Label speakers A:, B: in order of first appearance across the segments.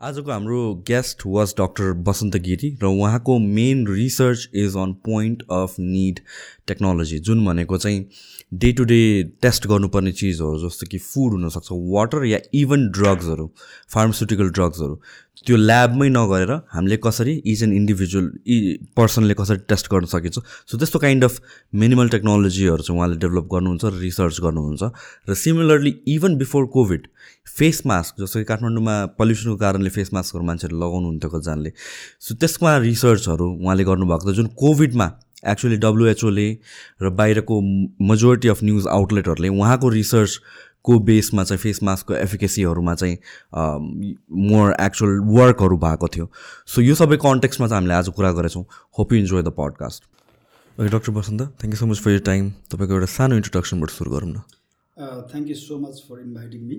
A: आजको हाम्रो guest was doctor Basanta Giri र उहाँको main research is on point of need technology जुन भनेको चाहिँ डे टु डे टेस्ट गर्नुपर्ने चिजहरू जस्तो कि फुड हुनसक्छ वाटर या इभन ड्रग्सहरू फार्मास्युटिकल ड्रग्सहरू त्यो ल्याबमै नगरेर हामीले कसरी इच एन इन्डिभिजुअल इ पर्सनले कसरी टेस्ट गर्न सकिन्छ। सो त्यस्तो काइन्ड अफ मिनिमल टेक्नोलोजीहरू चाहिँ उहाँले डेभलप गर्नुहुन्छ र रिसर्च गर्नुहुन्छ। र similarly even before covid face mask जस्तो कि काठमाडौँमा पल्युसनको कारणले फेस मास्कहरू मान्छेहरूले लगाउनु हुन्थ्यो कतिजनाले सो त्यसमा रिसर्चहरू उहाँले गर्नुभएको छ। जुन कोभिडमा एक्चुली डब्लुएचओले र बाहिरको मेजोरिटी अफ न्युज आउटलेटहरूले उहाँको रिसर्चको बेसमा चाहिँ फेस मास्कको एफिकेसीहरूमा चाहिँ मोर एक्चुअल वर्कहरू भएको थियो। सो यो सबै कन्टेक्समा चाहिँ हामीले आज कुरा गरेछौँ। Hope you enjoy the podcast okay doctor Basanta thank you so much for your time तपाईँको एउटा सानो इन्ट्रोडक्सनबाट सुरु गरौँ न।
B: Thank you so much for inviting me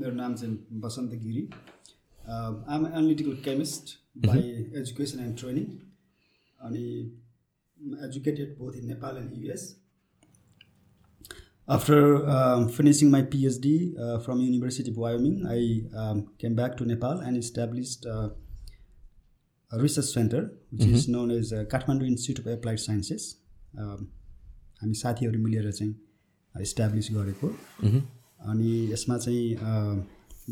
B: मेरो नाम चाहिँ Basanta Giri. I am analytical chemist by education and training अनि educated both in Nepal and US. After um, finishing my PhD uh, from University of Wyoming, I um, came back to Nepal and established uh, a research center, which mm-hmm. is known as uh, Kathmandu Institute of Applied Sciences. Um, हामी साथीहरू मिलेर चाहिँ establish गरेको अनि यसमा चाहिँ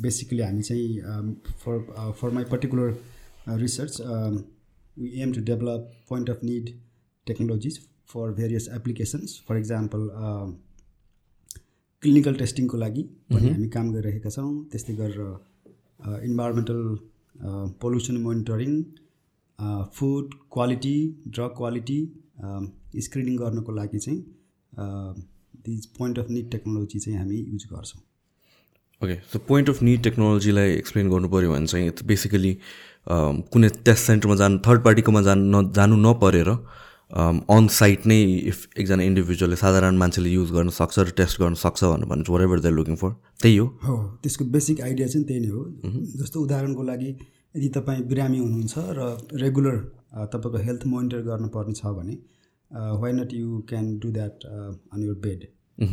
B: basically हामी चाहिँ for for my particular research we aim to develop point of need technologies for various applications for example clinical टेस्टिङको लागि पनि हामी काम गरिरहेका छौँ। त्यस्तै गरेर environmental pollution monitoring food quality drug quality screening गर्नको लागि चाहिँ these point of need technology चाहिँ हामी युज गर्छौँ।
A: Okay so point of need टेक्नोलोजीलाई explain गर्नु पऱ्यो भने चाहिँ इट्स बेसिकली कुनै टेस्ट सेन्टरमा जानु थर्ड पार्टीकोमा जानु न जानु नपरेर अन साइट नै इफ एकजना इन्डिभिजुअलले साधारण मान्छेले युज गर्न सक्छ र टेस्ट गर्न सक्छ भनेर भने what ever they looking for त्यही हो।
B: हो त्यसको बेसिक आइडिया चाहिँ त्यही नै हो। जस्तो उदाहरणको लागि यदि तपाईँ बिरामी हुनुहुन्छ र रेगुलर तपाईँको हेल्थ मोनिटर गर्नुपर्ने छ भने why not you can do that on your bed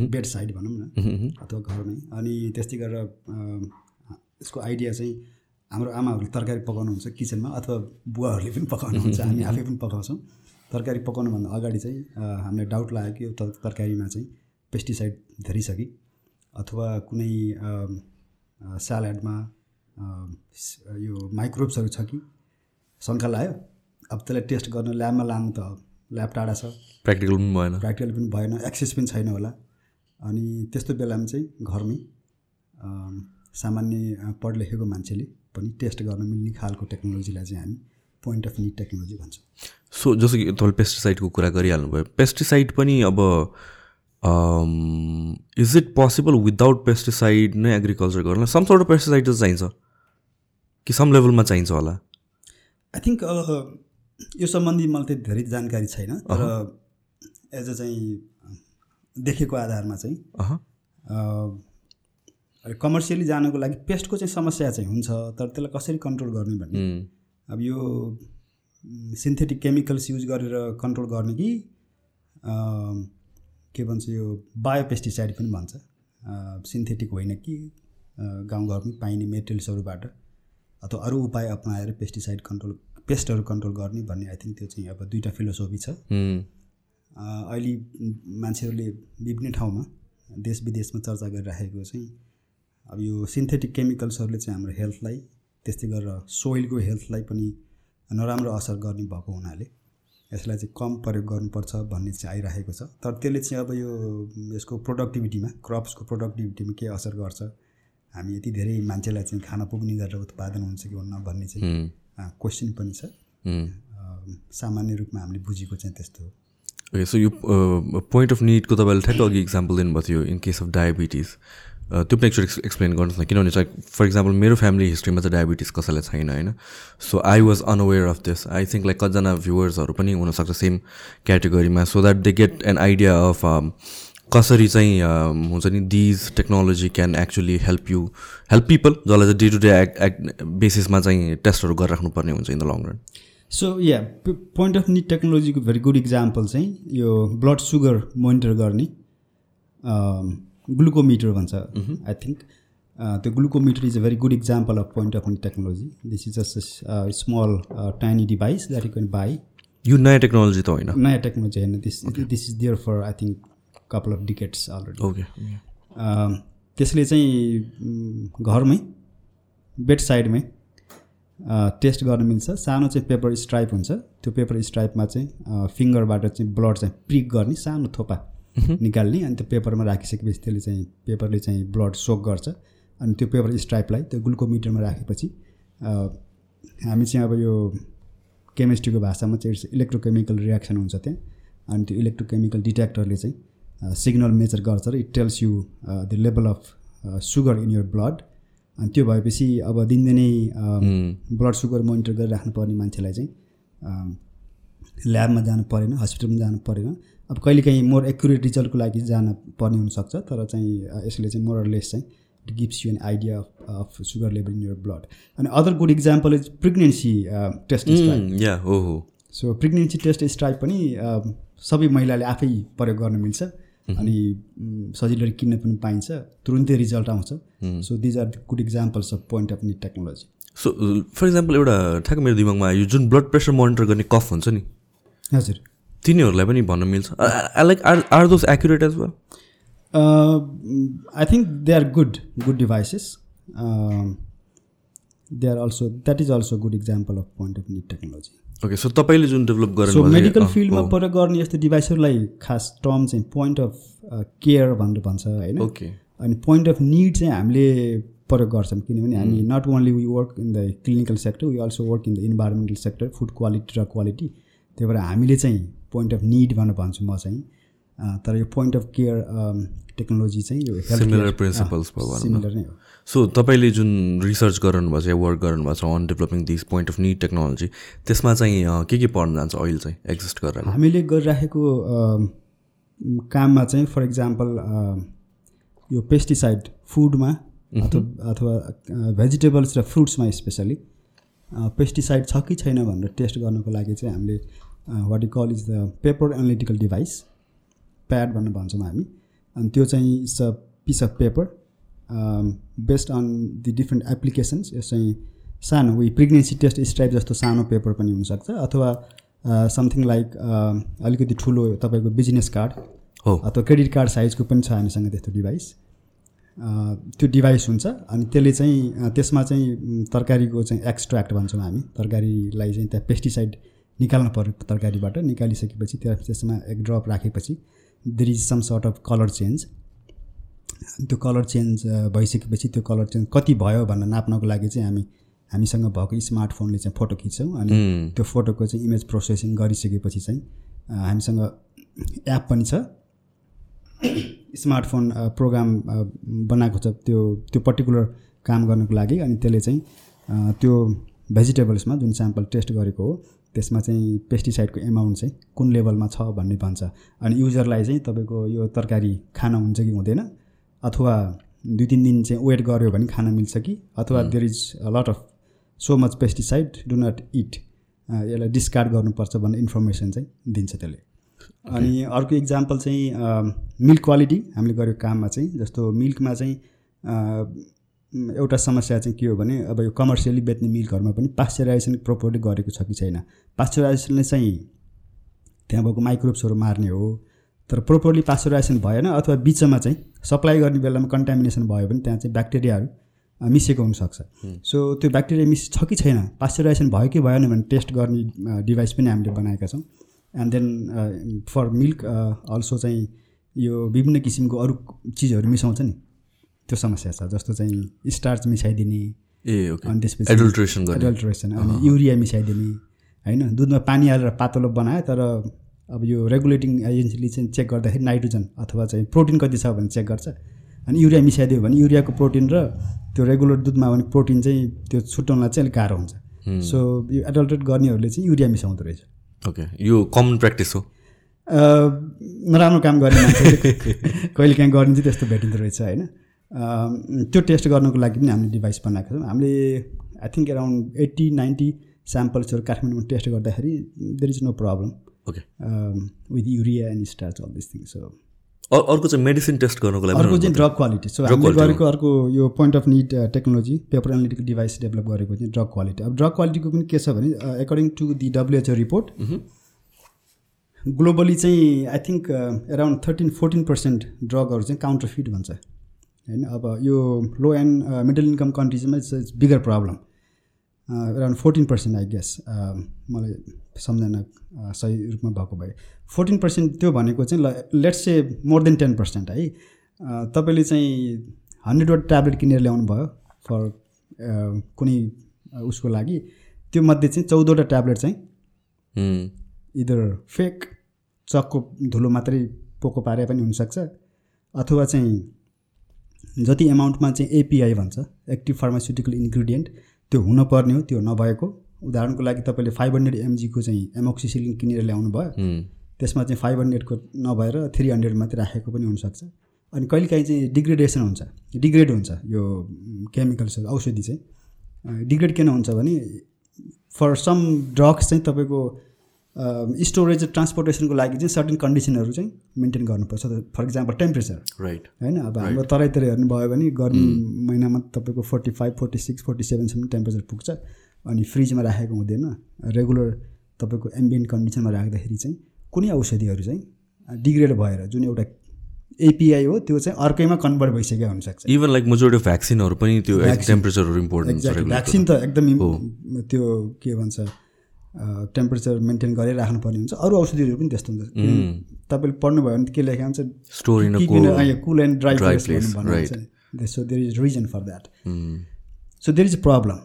B: bed side भनौँ न। अथवा घरमै। अनि त्यस्तै गरेर यसको आइडिया चाहिँ हाम्रो आमाहरूले तरकारी पकाउनुहुन्छ किचनमा अथवा बुवाहरूले पनि पकाउनुहुन्छ हामी आफै पनि पकाउँछौँ। तरकारी पकाउनुभन्दा अगाडि चाहिँ हामीलाई डाउट लाग्यो कि यो तरकारीमा चाहिँ पेस्टिसाइड धेरै छ कि अथवा कुनै स्यालेडमा यो माइक्रोब्सहरू छ कि? शङ्का लाग्यो? अब त्यसलाई टेस्ट गर्न ल्याबमा लानु त ल्याब टाढा छ।
A: प्र्याक्टिकल पनि भएन।
B: प्र्याक्टिकल पनि भएन एक्सेस पनि छैन होला। अनि त्यस्तो बेलामा चाहिँ घरमै सामान्य पढ लेखेको मान्छेले पनि टेस्ट गर्न मिल्ने खालको टेक्नोलोजीलाई चाहिँ हामी पोइन्ट अफ निड टेक्नोलोजी भन्छौँ।
A: सो जस्तो कि तपाईँले पेस्टिसाइडको कुरा गरिहाल्नुभयो पेस्टिसाइड पनि अब is it possible without pesticide नै एग्रिकल्चर गर्न? सम सर्ट अफ पेस्टिसाइड चाहिँ चाहिन्छ। कि सम लेभलमा चाहिन्छ होला?
B: आई थिङ्क यो सम्बन्धी मलाई त्यति धेरै जानकारी छैन तर एज अ चाहिँ देखेको आधारमा चाहिँ कमर्सियली जानको लागि पेस्टको चाहिँ समस्या चाहिँ हुन्छ तर त्यसलाई कसरी कन्ट्रोल गर्ने भन्ने। अब यो सिन्थेटिक केमिकल्स युज गरेर कन्ट्रोल गर्ने कि के भन्छ यो बायोपेस्टिसाइड पनि भन्छ। सिन्थेटिक होइन कि गाउँघरमै पाइने मेटेरियल्सहरूबाट अथवा अरू उपाय अप्नाएर पेस्टिसाइड कन्ट्रोल पेस्टहरू कन्ट्रोल गर्ने भन्ने आई थिङ्क त्यो चाहिँ अब दुईवटा फिलोसोफी छ। अहिले मान्छेहरूले विभिन्न ठाउँमा देश विदेशमा चर्चा गरिराखेको चाहिँ अब यो सिन्थेटिक केमिकल्सहरूले चाहिँ हाम्रो हेल्थलाई त्यस्तै गरेर सोइलको हेल्थलाई पनि नराम्रो असर गर्ने भएको हुनाले यसलाई चाहिँ कम प्रयोग गर्नुपर्छ भन्ने चाहिँ आइरहेको छ। तर त्यसले चाहिँ अब यो यसको प्रोडक्टिभिटीमा क्रप्सको प्रोडक्टिभिटीमा के असर गर्छ? हामी यति धेरै मान्छेलाई चाहिँ खाना पुग्ने गरेर उत्पादन हुन्छ कि हुन्न भन्ने चाहिँ क्वेसन पनि छ। सामान्य रूपमा हामीले बुझेको चाहिँ त्यस्तो हो।
A: ओके सो यो पोइन्ट अफ निडको तपाईँले ठ्याक्क अघि इक्जाम्पल दिनुभएको थियो इन केस अफ डायबिटिज त्यो पनि एकचोटि एक्सप्लेन गर्नुहोस् न किनभने चाहिँ फर इक्जाम्पल मेरो फ्यामिली हिस्ट्रीमा चाहिँ डायबिटिज कसैलाई छैन होइन? So I was unaware of this I think like कतिजना भ्युवर्सहरू पनि हुनसक्छ same क्याटेगोरीमा so that they get an idea of कसरी चाहिँ हुन्छ नि these technology can actually help you help people जसलाई चाहिँ day to day act act बेसिसमा चाहिँ टेस्टहरू गरिराख्नुपर्ने हुन्छ in the long run
B: so yeah point of निड टेक्नोलोजीको भेरी गुड इक्जाम्पल चाहिँ यो ब्लड सुगर मोनिटर गर्ने ग्लुकोमिटर भन्छ। आई थिङ्क त्यो glucometer is a very good example of point of technology this is just small tiny device that you can buy
A: यो नयाँ technology त होइन।
B: नयाँ टेक्नोलोजी होइन। This this is there for I think couple of decades already
A: okay
B: त्यसले चाहिँ घरमै bed साइडमै test गर्न मिल्छ। सानो चाहिँ पेपर स्ट्राइप हुन्छ। त्यो पेपर स्ट्राइपमा चाहिँ फिङ्गरबाट चाहिँ ब्लड चाहिँ प्रिक गर्ने सानो थोपा। निकाल्ने अनि त्यो पेपरमा राखिसकेपछि त्यसले चाहिँ पेपरले चाहिँ ब्लड सोक गर्छ। अनि त्यो पेपर स्ट्राइपलाई त्यो ग्लुकोमिटरमा राखेपछि हामी चाहिँ अब यो केमिस्ट्रीको भाषामा चाहिँ इट्स इलेक्ट्रोकेमिकल रियाक्सन हुन्छ त्यहाँ। अनि त्यो इलेक्ट्रोकेमिकल डिटेक्टरले चाहिँ सिग्नल मेजर गर्छ र it tells you the level of sugar in your blood. अनि त्यो भएपछि अब दिनदिनै ब्लड सुगर मोनिटर गरिराख्नु पर्ने मान्छेलाई चाहिँ ल्याबमा जानु परेन हस्पिटलमा जानु परेन। अब कहिलेकाहीँ मोर एक्युरेट रिजल्टको लागि जान पर्ने हुनसक्छ तर चाहिँ यसले चाहिँ मोर लेस चाहिँ it gives you an idea of of sugar level in your blood अनि other good example is pregnancy test stripe
A: या हो हो
B: सो प्रेग्नेन्सी टेस्ट स्ट्राइप पनि सबै महिलाले आफै प्रयोग गर्न मिल्छ अनि म, सजिलै किन्न पनि पाइन्छ तुरुन्तै रिजल्ट आउँछ। So these are good examples of point of new technology
A: so for example एउटा ठ्याक्क मेरो दिमागमा आयो जुन ब्लड प्रेसर मोनिटर गर्ने कफ हुन्छ नि।
B: हजुर।
A: तिनीहरूलाई पनि भन्न मिल्छ। I like are are those accurate as well
B: I think they are good good devices they are also that is also good example of point of new technology
A: okay so तपाईँले जुन डेभलप
B: सो
A: गर्नु
B: medical फिल्डमा प्रयोग गर्ने यस्तो डिभाइसहरूलाई खास term चाहिँ point of care भनेर भन्छ होइन?
A: ओके
B: अनि पोइन्ट अफ निड चाहिँ हामीले प्रयोग गर्छौँ किनभने हामी not only we work in the clinical sector we also work in the environmental sector food quality र क्वालिटी त्यही भएर हामीले चाहिँ पोइन्ट अफ निड भनेर भन्छु म चाहिँ। तर यो पोइन्ट अफ केयर टेक्नोलोजी चाहिँ यो
A: भनौँ न।
B: सिमिलर नै हो।
A: सो तपाईँले जुन रिसर्च गर्नुभएको छ या वर्क गर्नुभएको छ on developing this point of need technology त्यसमा चाहिँ के के पर्न जान्छ अहिले चाहिँ एक्जिस्ट गरेर?
B: हामीले गरिराखेको काममा चाहिँ फर इक्जाम्पल यो पेस्टिसाइड फुडमा अथवा अथवा भेजिटेबल्स र फ्रुट्समा स्पेसली पेस्टिसाइड छ कि छैन भनेर टेस्ट गर्नको लागि चाहिँ हामीले what you call is the paper analytical device pad भनेर भन्छौँ हामी. अनि त्यो चाहिँ it's a piece of paper based on the different applications यो चाहिँ सानो उयो प्रेग्नेन्सी टेस्ट स्ट्राइप जस्तो सानो पेपर पनि हुनसक्छ अथवा समथिङ लाइक अलिकति ठुलो तपाईँको बिजनेस कार्ड
A: हो।
B: अथवा क्रेडिट कार्ड साइजको पनि छ हामीसँग त्यस्तो डिभाइस त्यो डिभाइस हुन्छ अनि त्यसले चाहिँ त्यसमा चाहिँ तरकारीको चाहिँ एक्सट्र्याक्ट भन्छौँ हामी. तरकारीलाई चाहिँ त्यहाँ पेस्टिसाइड निकाल्नु पऱ्यो तरकारीबाट। निकालिसकेपछि त्यहाँ त्यसमा एक ड्रप राखेपछि there is some sort of colour change त्यो कलर चेन्ज भइसकेपछि त्यो कलर चेन्ज कति भयो भनेर नाप्नको लागि चाहिँ हामी हामीसँग भएको स्मार्टफोनले चाहिँ फोटो खिच्छौँ अनि त्यो फोटोको चाहिँ इमेज प्रोसेसिङ गरिसकेपछि चाहिँ हामीसँग एप पनि छ। स्मार्टफोन प्रोग्राम बनाएको छ त्यो त्यो पर्टिकुलर काम गर्नको लागि अनि त्यसले चाहिँ त्यो भेजिटेबल्समा जुन स्याम्पल टेस्ट गरेको हो त्यसमा चाहिँ पेस्टिसाइडको एमाउन्ट चाहिँ कुन लेभलमा छ भन्ने भन्छ। अनि युजरलाई चाहिँ तपाईँको यो तरकारी खान हुन्छ कि हुँदैन अथवा दुई तिन दिन चाहिँ वेट गऱ्यो भने खान मिल्छ कि अथवा there is a lot of so much pesticide do not it यसलाई डिस्कार्ड गर्नुपर्छ भन्ने इन्फर्मेसन चाहिँ दिन्छ त्यसले। अनि अर्को इक्जाम्पल चाहिँ मिल्क क्वालिटी हामीले गरेको काममा चाहिँ जस्तो मिल्कमा चाहिँ एउटा समस्या चाहिँ के हो भने अब यो कमर्सियली बेच्ने मिल्कहरूमा पनि पास्चराइजेसन प्रोपरली गरेको छ कि छैन? पास्चराइजेसनले चाहिँ त्यहाँ भएको माइक्रोब्सहरू मार्ने हो तर प्रोपरली पास्चराइजेसन भएन अथवा बिचमा चाहिँ सप्लाई गर्ने बेलामा कन्टामिनेसन भयो भने त्यहाँ चाहिँ ब्याक्टेरियाहरू अ, मिसिएको हुनसक्छ। सो त्यो ब्याक्टेरिया मिस छ कि छैन? पास्चराइजेसन भयो कि भएन भने टेस्ट गर्ने डिभाइस पनि हामीले बनाएका छौँ। And then for milk also चाहिँ यो विभिन्न किसिमको अरू चिजहरू मिसाउँछ नि। त्यो समस्या छ जस्तो चाहिँ स्टार्च मिसाइदिने
A: ए ओके
B: अनि त्यसपछि
A: एडल्ट्रेसन
B: एडल्ट्रेसन अनि युरिया मिसाइदिने होइन? दुधमा पानी हालेर पातलो बनायो तर अब यो रेगुलेटिङ एजेन्सीले चाहिँ चेक गर्दाखेरि नाइट्रोजन अथवा चाहिँ प्रोटिन कति छ भने चेक गर्छ। अनि युरिया मिसाइदियो भने युरियाको प्रोटिन र त्यो रेगुलर दुधमा भने प्रोटिन चाहिँ त्यो छुट्याउनलाई चाहिँ अलिक गाह्रो हुन्छ। सो यो एडल्ट्रेट गर्नेहरूले चाहिँ युरिया मिसाउँदो रहेछ।
A: ओके यो कमन प्र्याक्टिस हो?
B: नराम्रो काम गर्ने मान्छेले कहिले काहीँ गर्ने चाहिँ त्यस्तो भेटिँदो रहेछ होइन? त्यो टेस्ट गर्नुको लागि पनि हामीले डिभाइस बनाएको छौँ। हामीले I think around eighty ninety स्याम्पल्सहरू काठमाडौँमा टेस्ट गर्दाखेरि there is no problem
A: okay
B: with urea and starch all this thing so
A: अर्को चाहिँ मेडिसिन टेस्ट गर्नुको लागि
B: अर्को चाहिँ ड्रग क्वालिटी सो हामीले गरेको अर्को यो point of need technology paper analytical device develop गरेको चाहिँ ड्रग क्वालिटी अब ड्रग क्वालिटीको पनि के छ भने according to the WHO report globally चाहिँ I think around thirteen fourteen percent ड्रगहरू चाहिँ काउन्टर फिट भन्छ। होइन अब यो low and middle income कन्ट्रिजमा it's bigger problem around fourteen percent I guess मलाई सम्झना अ, सही रूपमा भएको भए। फोर्टिन पर्सेन्ट त्यो भनेको चाहिँ ल let's say more than ten percent है? अ, तपाईँले चाहिँ हन्ड्रेडवटा ट्याब्लेट किनेर ल्याउनु भयो फर कुनै उसको लागि त्यो मध्ये चाहिँ चौधवटा ट्याब्लेट चाहिँ
A: हुँ।
B: इदर फेक चकको धुलो मात्रै पोको पारे पनि हुनसक्छ अथवा चाहिँ जति एमाउन्टमा चाहिँ एपिआई भन्छ एक्टिभ फार्मास्युटिकल इन्ग्रिडियन्ट त्यो हुनुपर्ने हो त्यो नभएको। उदाहरणको लागि तपाईँले फाइभ हन्ड्रेड एमजीको चाहिँ एमोक्सिसिलिन किनेर ल्याउनु भयो। त्यसमा चाहिँ फाइभ हन्ड्रेडको नभएर थ्री हन्ड्रेड मात्रै राखेको पनि हुनसक्छ। अनि कहिलेकाहीँ चाहिँ डिग्रेडेसन हुन्छ डिग्रेड हुन्छ यो केमिकल्सहरू औषधि चाहिँ। डिग्रेड किन हुन्छ भने फर सम ड्रग्स चाहिँ तपाईँको स्टोरेज ट्रान्सपोर्टेसनको लागि चाहिँ सर्टेन कन्डिसनहरू चाहिँ मेन्टेन गर्नुपर्छ। फर इक्जाम्पल टेम्परेचर
A: राइट
B: होइन अब हाम्रो तराईतिर हेर्नुभयो भने गर्मी महिनामा तपाईँको forty five forty six forty सेभेनसम्म temperature पुग्छ। अनि फ्रिजमा राखेको हुँदैन। रेगुलर तपाईँको एम्बियन्ट कन्डिसनमा राख्दाखेरि चाहिँ कुनै औषधिहरू चाहिँ डिग्रेड भएर जुन एउटा एपिआई हो त्यो चाहिँ अर्कैमा कन्भर्ट भइसकेको हुनसक्छ।
A: इभन लाइक मेजोरिटी अफ भ्याक्सिनहरू पनि त्यो टेम्परेचरहरू इम्पोर्टेन्ट
B: भ्याक्सिन त एकदम त्यो के भन्छ टेम्परेचर मेन्टेन गरेर राख्नुपर्ने हुन्छ। अरू औषधिहरू पनि त्यस्तो हुन्छ। तपाईँले पढ्नुभयो भने के लेखेको हुन्छ? Cool and dry
A: right.
B: So there is reason for that so there is problem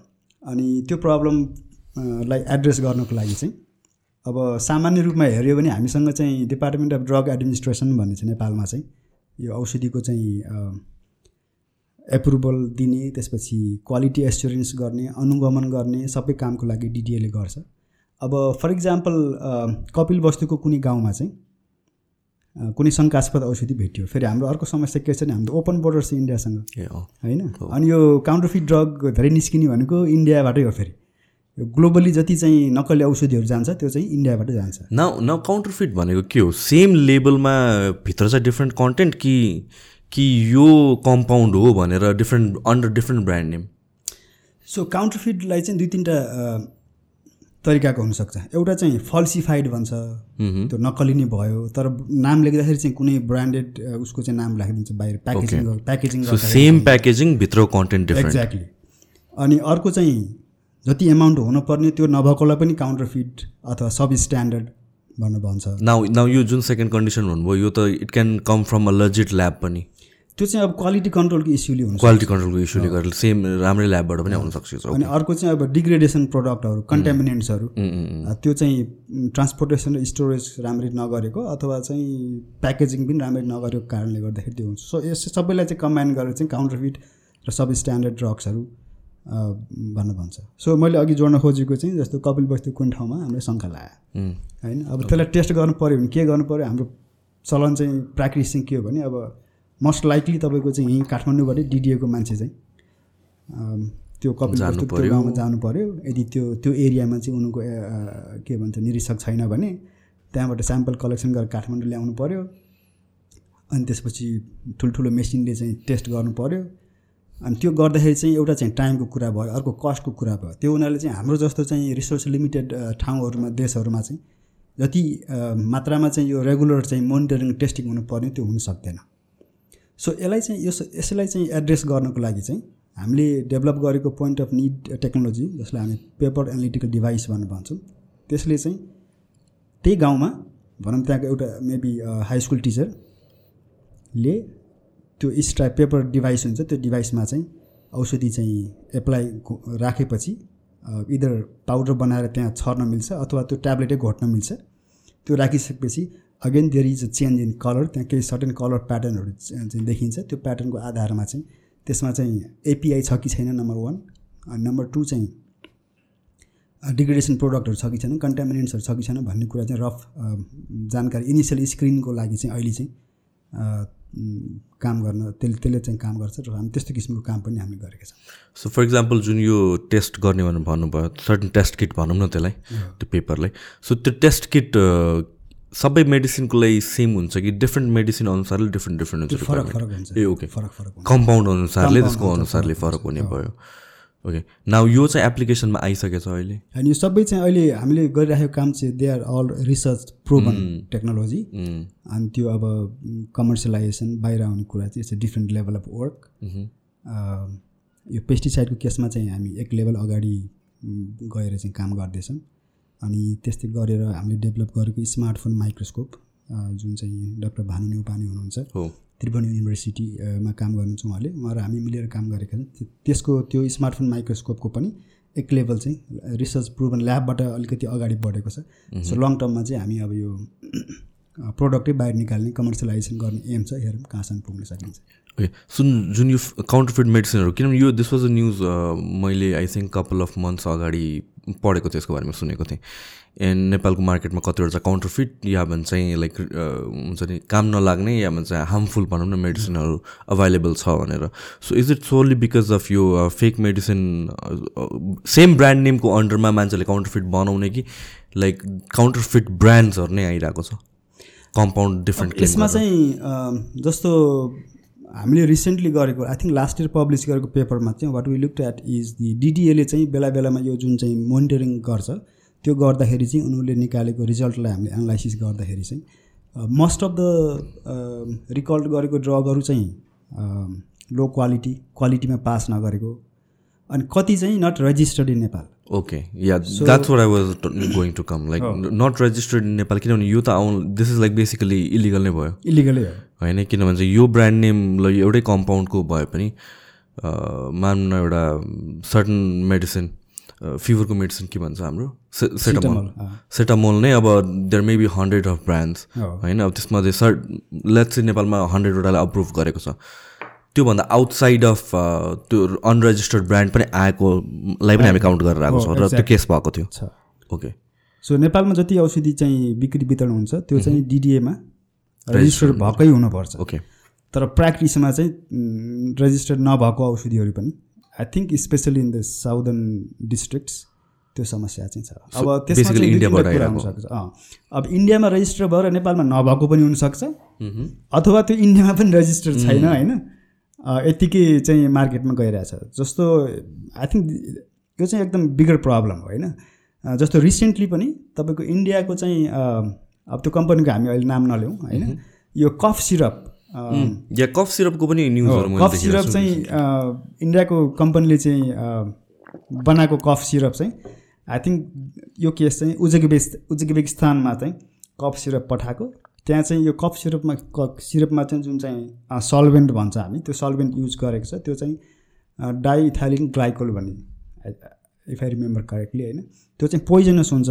B: अनि त्यो प्रब्लमलाई एड्रेस गर्नको लागि चाहिँ अब सामान्य रूपमा हेऱ्यो भने हामीसँग चाहिँ डिपार्टमेन्ट अफ ड्रग एडमिनिस्ट्रेसन भन्ने छ नेपालमा चाहिँ यो औषधिको चाहिँ एप्रुभल दिने त्यसपछि क्वालिटी एस्योरेन्स गर्ने अनुगमन गर्ने सबै कामको लागि डिडिएले गर्छ। अब फर इक्जाम्पल कपिल वस्तुको कुनै गाउँमा चाहिँ कुनै शङ्कास्पद औषधि भेट्यो। फेरि हाम्रो अर्को समस्या के छ भने हाम्रो ओपन बोर्डर छ इन्डियासँग। होइन? अनि यो काउन्टरफिट ड्रग धेरै निस्किने भनेको इन्डियाबाटै हो फेरि। यो ग्लोबली जति चाहिँ नक्कली औषधिहरू जान्छ त्यो चाहिँ इन्डियाबाटै जान्छ।
A: न न काउन्टरफिट भनेको के हो? सेम लेबलमा भित्र चाहिँ डिफ्रेन्ट कन्टेन्ट कि कि यो कम्पाउन्ड हो भनेर different under different brand name
B: so काउन्टरफिटलाई चाहिँ दुई तिनवटा तरिकाको हुनसक्छ एउटा चाहिँ फल्सिफाइड भन्छ। त्यो नक्कली नै भयो। तर नाम लेख्दाखेरि चाहिँ कुनै ब्रान्डेड उसको चाहिँ नाम राखिदिन्छ बाहिर। प्याकेजिङ प्याकेजिङ
A: सेम प्याकेजिङ भित्र कन्टेन्ट
B: एक्ज्याक्टली अनि अर्को चाहिँ जति एमाउन्ट हुनुपर्ने त्यो नभएकोलाई पनि काउन्टरफिट अथवा सब स्ट्यान्डर्ड भनेर भन्छ।
A: नाउ नाउ यो जुन सेकेन्ड कन्डिसन भन्नुभयो यो त it can come from a legit lab पनि।
B: त्यो चाहिँ अब क्वालिटी कन्ट्रोलको इस्युले हुन्छ
A: क्वालिटी कन्ट्रोलको इस्युले गर्दा सेम राम्रै ल्याबबाट पनि आउन सक्छ।
B: अनि अर्को चाहिँ अब डिग्रेडेसन प्रडक्टहरू कन्टामिनेन्ट्सहरू। त्यो चाहिँ ट्रान्सपोर्टेसन र स्टोरेज राम्ररी नगरेको अथवा चाहिँ प्याकेजिङ पनि राम्ररी नगरेको कारणले गर्दाखेरि त्यो हुन्छ। सो यस सबैलाई चाहिँ कम्बाइन गरेर चाहिँ काउन्टरफिट र सब स्ट्यान्डर्ड ड्रग्सहरू भन्न भन्छ। सो मैले अघि जोड्न खोजेको चाहिँ जस्तो कपिल वस्तु कुन ठाउँमा हामीले शङ्का लाग्यो होइन? अब त्यसलाई टेस्ट गर्नु पऱ्यो भने के गर्नु पऱ्यो हाम्रो चलन चाहिँ प्र्याक्टिस चाहिँ के हो भने अब मोस्ट लाइकली तपाईँको चाहिँ यहीँ काठमाडौँबाटै डिडिएको मान्छे चाहिँ त्यो कपिल वस्तु त्यो। गाउँमा जानु पऱ्यो यदि त्यो त्यो एरियामा चाहिँ उनको के भन्छ निरीक्षक छैन भने त्यहाँबाट स्याम्पल कलेक्सन गरेर काठमाडौँ ल्याउनु पऱ्यो अनि त्यसपछि ठुल्ठुलो मेसिनले चाहिँ टेस्ट गर्नु पऱ्यो अनि त्यो गर्दाखेरि चाहिँ एउटा चाहिँ टाइमको कुरा भयो अर्को कस्टको कुरा भयो। त्यो उनीहरूले चाहिँ हाम्रो जस्तो चाहिँ रिसोर्स लिमिटेड ठाउँहरूमा देशहरूमा चाहिँ जति मात्रामा चाहिँ यो रेगुलर चाहिँ मोनिटरिङ टेस्टिङ हुनुपर्ने त्यो हुन सक्दैन। सो यसलाई चाहिँ यस यसलाई चाहिँ एड्रेस गर्नको लागि चाहिँ हामीले डेभलप गरेको पोइन्ट अफ निड टेक्नोलोजी जसलाई हामी पेपर एनालिटिकल डिभाइस भनेर भन्छौँ त्यसले चाहिँ त्यही गाउँमा भनौँ त्यहाँको एउटा मेबी हाई स्कुल टिचरले त्यो स्ट्रा पेपर डिभाइस हुन्छ त्यो डिभाइसमा चाहिँ औषधि चाहिँ एप्लाई राखेपछि इदर पाउडर बनाएर त्यहाँ छर्न मिल्छ अथवा त्यो ट्याब्लेटै घोट्न मिल्छ त्यो राखिसकेपछि again there is a change in colour त्यहाँ केही सर्टेन कलर प्याटर्नहरू चाहिँ देखिन्छ। त्यो प्याटर्नको आधारमा चाहिँ त्यसमा चाहिँ एपिआई छ कि छैन नम्बर वान अनि नम्बर टू चाहिँ डिग्रेडेसन प्रोडक्टहरू छ कि छैन कन्टामिनेन्ट्सहरू छ कि छैन भन्ने कुरा चाहिँ रफ जानकारी इनिसियल स्क्रिनको लागि चाहिँ अहिले चाहिँ काम गर्न त्यसले त्यसले चाहिँ काम गर्छ र हामी त्यस्तो किसिमको काम पनि हामीले गरेका छौँ।
A: सो फर इक्जाम्पल जुन यो टेस्ट गर्ने भनेर भन्नुभयो सर्टन टेस्ट किट भनौँ न त्यसलाई त्यो पेपरलाई सो त्यो टेस्ट किट सबै मेडिसिनको लागि सेम हुन्छ कि डिफ्रेन्ट मेडिसिन अनुसारले डिफ्रेन्ट डिफ्रेन्ट हुन्छ
B: फरक? फरक हुन्छ।
A: ए ओके
B: फरक फरक हुन्छ।
A: कम्पाउन्ड अनुसारले त्यसको अनुसारले फरक हुने भयो। ओके नाउ यो चाहिँ एप्लिकेसनमा आइसकेछ अहिले।
B: अनि यो सबै चाहिँ अहिले हामीले गरिरहेको काम चाहिँ they are all research proven technology अनि त्यो अब कमर्सियलाइजेसन बाहिर आउने कुरा चाहिँ it's a different level of work यो पेस्टिसाइडको केसमा चाहिँ हामी एक लेभल अगाडि उम्, गएर चाहिँ काम गर्दैछौँ। अनि त्यस्तै गरेर हामीले डेभलप गरेको स्मार्टफोन माइक्रोस्कोप जुन चाहिँ डक्टर भानु नेउपाने हुनुहुन्छ।
A: हो।
B: त्रिभुवन युनिभर्सिटीमा काम गर्नुहुन्छ उहाँले। उहाँ र हामी मिलेर काम गरेका छौँ। त्यो- त्यसको त्यो स्मार्टफोन माइक्रोस्कोपको पनि एक लेभल चाहिँ रिसर्च प्रुभन ल्याबबाट अलिकति अगाडि बढेको छ। सो लङ टर्ममा चाहिँ हामी अब यो प्रोडक्टै बाहिर निकाल्ने कमर्सियलाइजेसन गर्ने एम छ हेरौँ कहाँसम्म पुग्न सकिन्छ।
A: ओके सुन जुन यो काउन्टरफिट मेडिसिनहरू किनभने यो दिस वाज अ न्युज मैले I think couple of months अगाडि पढेको त्यसको बारेमा सुनेको थिएँ। एन्ड नेपालको मार्केटमा कतिवटा चाहिँ काउन्टरफिट या भन्छ चाहिँ लाइक हुन्छ नि काम नलाग्ने या भन्छ हार्मफुल भनौँ न मेडिसिनहरू अभाइलेबल छ भनेर। So is it solely because of यो फेक मेडिसिन सेम ब्रान्ड नेमको अन्डरमा मान्छेले काउन्टरफिट बनाउने कि लाइक काउन्टरफिट ब्रान्ड्सहरू नै आइरहेको छ? कम्पाउन्ड डिफ्रेन्ट
B: यसमा चाहिँ जस्तो हामीले रिसेन्टली गरेको I think last year publish गरेको पेपरमा चाहिँ what we looked at is the डिडिएले चाहिँ बेला बेलामा यो जुन चाहिँ मोनिटरिङ गर्छ त्यो गर्दाखेरि चाहिँ उनीहरूले निकालेको रिजल्टलाई हामीले एनालाइसिस गर्दाखेरि चाहिँ मोस्ट अफ द रिकल्ड गरेको ड्रगहरू चाहिँ लो क्वालिटी क्वालिटीमा पास नगरेको अनि कति चाहिँ not registered in Nepal
A: okay yeah that's what I was going to come like not registered in Nepal किनभने यो त आउनु this is like basically illegal नै भयो।
B: इलिगलै
A: होइन किनभने चाहिँ यो ब्रान्ड नेम ल एउटै कम्पाउन्डको भए पनि मान्नु एउटा सर्टन मेडिसिन फिभरको मेडिसिन के भन्छ हाम्रो? से सेटामोल। सेटामोल नै अब there may be hundred of brands. होइन अब त्यसमा चाहिँ सर्ट लेट्स नेपालमा हन्ड्रेडवटालाई अप्रुभ गरेको छ। त्योभन्दा आउटसाइड अफ त्यो अनरेजिस्टर्ड ब्रान्ड पनि आएकोलाई पनि हामी काउन्ट गरेर आएको छौँ र त्यो केस भएको थियो। ओके
B: सो नेपालमा जति औषधि चाहिँ बिक्री वितरण हुन्छ त्यो चाहिँ डिडिएमा रेजिस्टर्ड भएकै हुनुपर्छ।
A: ओके
B: तर प्र्याक्टिसमा चाहिँ रेजिस्टर्ड नभएको औषधिहरू पनि I think specially in the southern districts त्यो समस्या चाहिँ छ। अब त्यसमा
A: इन्डियाबाट
B: हुनसक्छ। अब इन्डियामा रेजिस्टर भएर नेपालमा नभएको पनि हुनसक्छ अथवा त्यो इन्डियामा पनि रेजिस्टर छैन होइन? अँ, यत्तिकै चाहिँ मार्केटमा गइरहेछ। जस्तो आई थिङ्क यो चाहिँ एकदम बिगर प्रब्लम हो होइन? जस्तो रिसेन्टली पनि तपाईँको इन्डियाको चाहिँ अब त्यो कम्पनीको हामी अहिले नाम नल्याउँ होइन? यो कफ सिरप
A: या कफ सिरपको पनि न्युजहरू मैले
B: कफ सिरप चाहिँ इन्डियाको कम्पनीले चाहिँ बनाएको कफ सिरप चाहिँ आई थिङ्क यो केस चाहिँ उज्बेकिस्त उज्बेकिस्तानमा चाहिँ कफ सिरप पठाएको। त्यहाँ चाहिँ यो कफ सिरपमा क सिरपमा चाहिँ जुन चाहिँ सल्भेन्ट भन्छ हामी त्यो सल्भेन्ट युज गरेको छ त्यो चाहिँ डाइथाइलिन ग्लाइकोल भन्ने इफ आई रिमेम्बर करेक्टली होइन। त्यो चाहिँ पोइजनस हुन्छ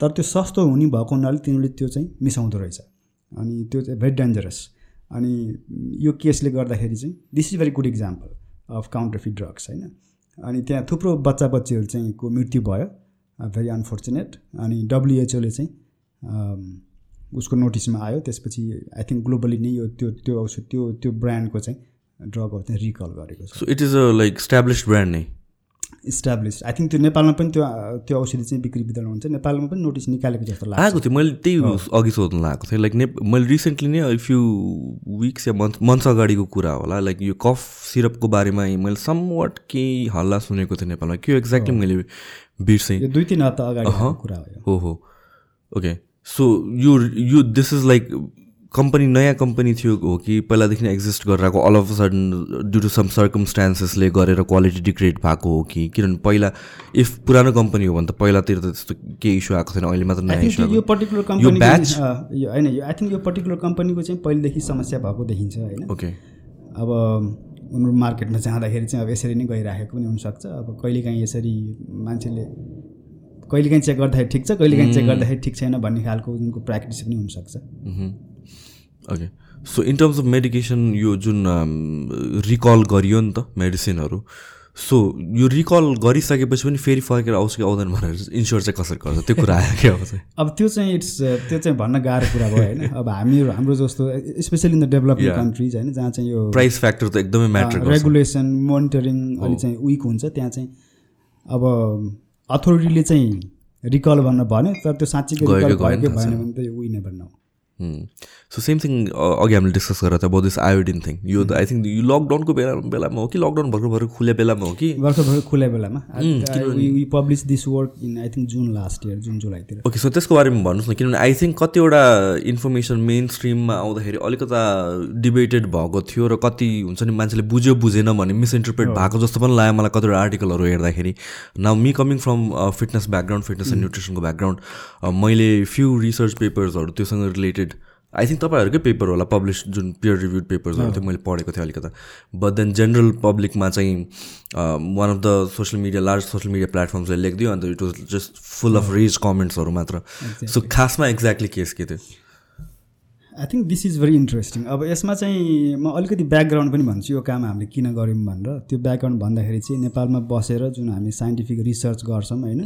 B: तर त्यो सस्तो हुने भएको हुनाले तिनीहरूले त्यो चाहिँ मिसाउँदो रहेछ। अनि त्यो चाहिँ भेरी डेन्जरस अनि यो केसले गर्दाखेरि चाहिँ this is very good example of counterfeit drugs होइन। अनि त्यहाँ थुप्रो बच्चा बच्चीहरू चाहिँ को मृत्यु भयो भेरी अनफोर्चुनेट अनि डब्लुएचओले चाहिँ उसको नोटिसमा आयो त्यसपछि आई थिङ्क ग्लोबली नै यो त्यो त्यो औषध त्यो त्यो ब्रान्डको चाहिँ ड्रगहरू चाहिँ रिकल गरेको छ।
A: So it is a like established brand नै
B: इस्टाब्लिस आई थिङ्क त्यो नेपालमा पनि त्यो त्यो औषधि चाहिँ बिक्री वितरण हुन्छ। नेपालमा पनि नोटिस निकालेको जस्तो लाग्छ।
A: आएको थियो। मैले त्यही अघि सोध्नु लागेको थिएँ। लाइक ने मैले रिसेन्टली नै फ्यु विक्स या मन्थ मन्थ्स अगाडिको कुरा होला। लाइक यो कफ सिरपको बारेमा मैले सम वाट केही हल्ला सुनेको थिएँ नेपालमा। के एक्ज्याक्टली मैले बिर्सेँ।
B: दुई तिन हप्ता अगाडि कुरा हो
A: हो ओके सो यो यो दिस इज लाइक कम्पनी नयाँ कम्पनी थियो हो कि पहिलादेखि नै एक्जिस्ट गरेर आएको all of sudden due to some सर्कमस्टान्सेसले गरेर क्वालिटी डिग्रेड भएको हो कि? किनभने पहिला इफ पुरानो कम्पनी हो भने त पहिलातिर त त्यस्तो केही इस्यु आएको थिएन अहिले मात्र नयाँ इस्यु
B: यो पर्टिकुलर कम्पनी? होइन यो आई थिङ्क यो पर्टिकुलर कम्पनीको चाहिँ पहिलेदेखि समस्या भएको देखिन्छ होइन।
A: ओके
B: अब उनीहरू मार्केटमा जाँदाखेरि चाहिँ अब यसरी नै गइराखेको पनि हुनसक्छ। अब कहिलेकाहीँ यसरी मान्छेले कहिलेकाहीँ चेक गर्दाखेरि ठिक छ कहिलेकाहीँ चेक गर्दाखेरि ठिक छैन भन्ने खालको उनको प्र्याक्टिस पनि हुनसक्छ।
A: Okay so in terms of medication यो जुन रिकल गरियो नि त मेडिसिनहरू सो यो रिकल गरिसकेपछि पनि फेरि फर्केर आउँछ कि आउँदैन भनेर इन्स्योर चाहिँ कसरी गर्छ? त्यो कुरा आयो क्या अब चाहिँ?
B: अब त्यो चाहिँ इट्स त्यो चाहिँ भन्न गाह्रो कुरा भयो होइन। अब हामीहरू हाम्रो जस्तो specially in the developing. Countries होइन जहाँ चाहिँ यो
A: प्राइस फ्याक्टर त एकदमै म्याटर
B: रेगुलेसन मोनिटरिङ अलि चाहिँ विक हुन्छ त्यहाँ चाहिँ अब अथोरिटीले चाहिँ रिकल भन्न भन्यो तर त्यो साँच्चीको रिकल भयो कि भएन भने त we never know
A: so same thing अघि हामीले डिस्कस गरेर थियो अब दिस आयोडिन थिङ यो आई थिङ्क यो लकडाउनको बेला बेलामा हो कि लकडाउन भर्खर भर्खर खुले बेलामा हो कि?
B: भर्खर भर्खर खुले बेलामा। Publish this work in I think जुन लास्ट इयर जुन जुलाईतिर
A: ओके सो त्यसको बारेमा भन्नुहोस् न किनभने आई थिङ्क कतिवटा इन्फर्मेसन मेन स्ट्रिममा आउँदाखेरि अलिकता डिबेटेड भएको थियो र कति हुन्छ नि मान्छेले बुझ्यो बुझेन भने मिसइन्टरप्रेट भएको जस्तो पनि लाग्यो मलाई कतिवटा आर्टिकलहरू हेर्दाखेरि। Now me coming from fitness background fitness and न्युट्रिसनको background मैले फ्यु रिसर्च पेपर्सहरू त्योसँग रिलेटेड आई थिङ्क तपाईँहरूकै पेपर होला पब्लिस जुन पियर रिभ्युड पेपर्सहरू थियो मैले पढेको थिएँ अलिकता। बट देन जेनरल पब्लिकमा चाहिँ one of the social media large social media प्लेटफर्म्सले लेखिदियो अन्त it was just full of rich कमेन्ट्सहरू मात्र। सो खासमा एक्ज्याक्टली केस के थियो?
B: I think this is very interesting अब यसमा चाहिँ म अलिकति ब्याकग्राउन्ड पनि भन्छु यो काम हामीले किन गऱ्यौँ भनेर। त्यो ब्याकग्राउन्ड भन्दाखेरि चाहिँ नेपालमा बसेर जुन हामी साइन्टिफिक रिसर्च गर्छौँ होइन?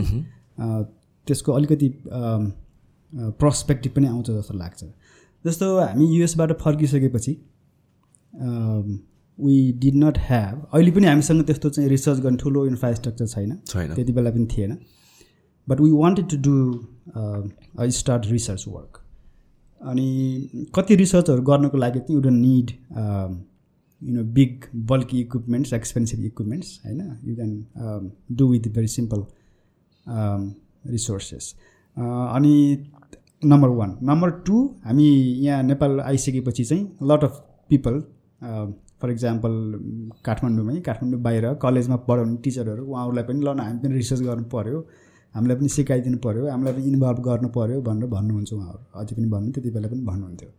B: त्यसको अलिकति पर्सपेक्टिभ पनि आउँछ जस्तो लाग्छ। जस्तो हामी युएसबाट फर्किसकेपछि वी डिड नट ह्याभ अहिले पनि हामीसँग त्यस्तो चाहिँ रिसर्च गर्ने ठुलो इन्फ्रास्ट्रक्चर छैन। त्यति बेला पनि थिएन। But we wanted to do start research work अनि कति रिसर्चहरू गर्नको लागि चाहिँ you don't need you know big bulky equipments expensive equipments होइन? You can do with very simple resources अनि नम्बर वान नम्बर टू हामी यहाँ नेपाल आइसकेपछि चाहिँ lot of people for example काठमाडौँमै काठमाडौँ बाहिर कलेजमा पढाउने टिचरहरू उहाँहरूलाई पनि ल हामी पनि रिसर्च गर्नु पऱ्यो हामीलाई पनि सिकाइदिनु पऱ्यो हामीलाई पनि इन्भल्भ गर्नु पऱ्यो भनेर भन्नुहुन्छ उहाँहरू। अझै पनि भन्नु त्यति बेला पनि भन्नुहुन्थ्यो।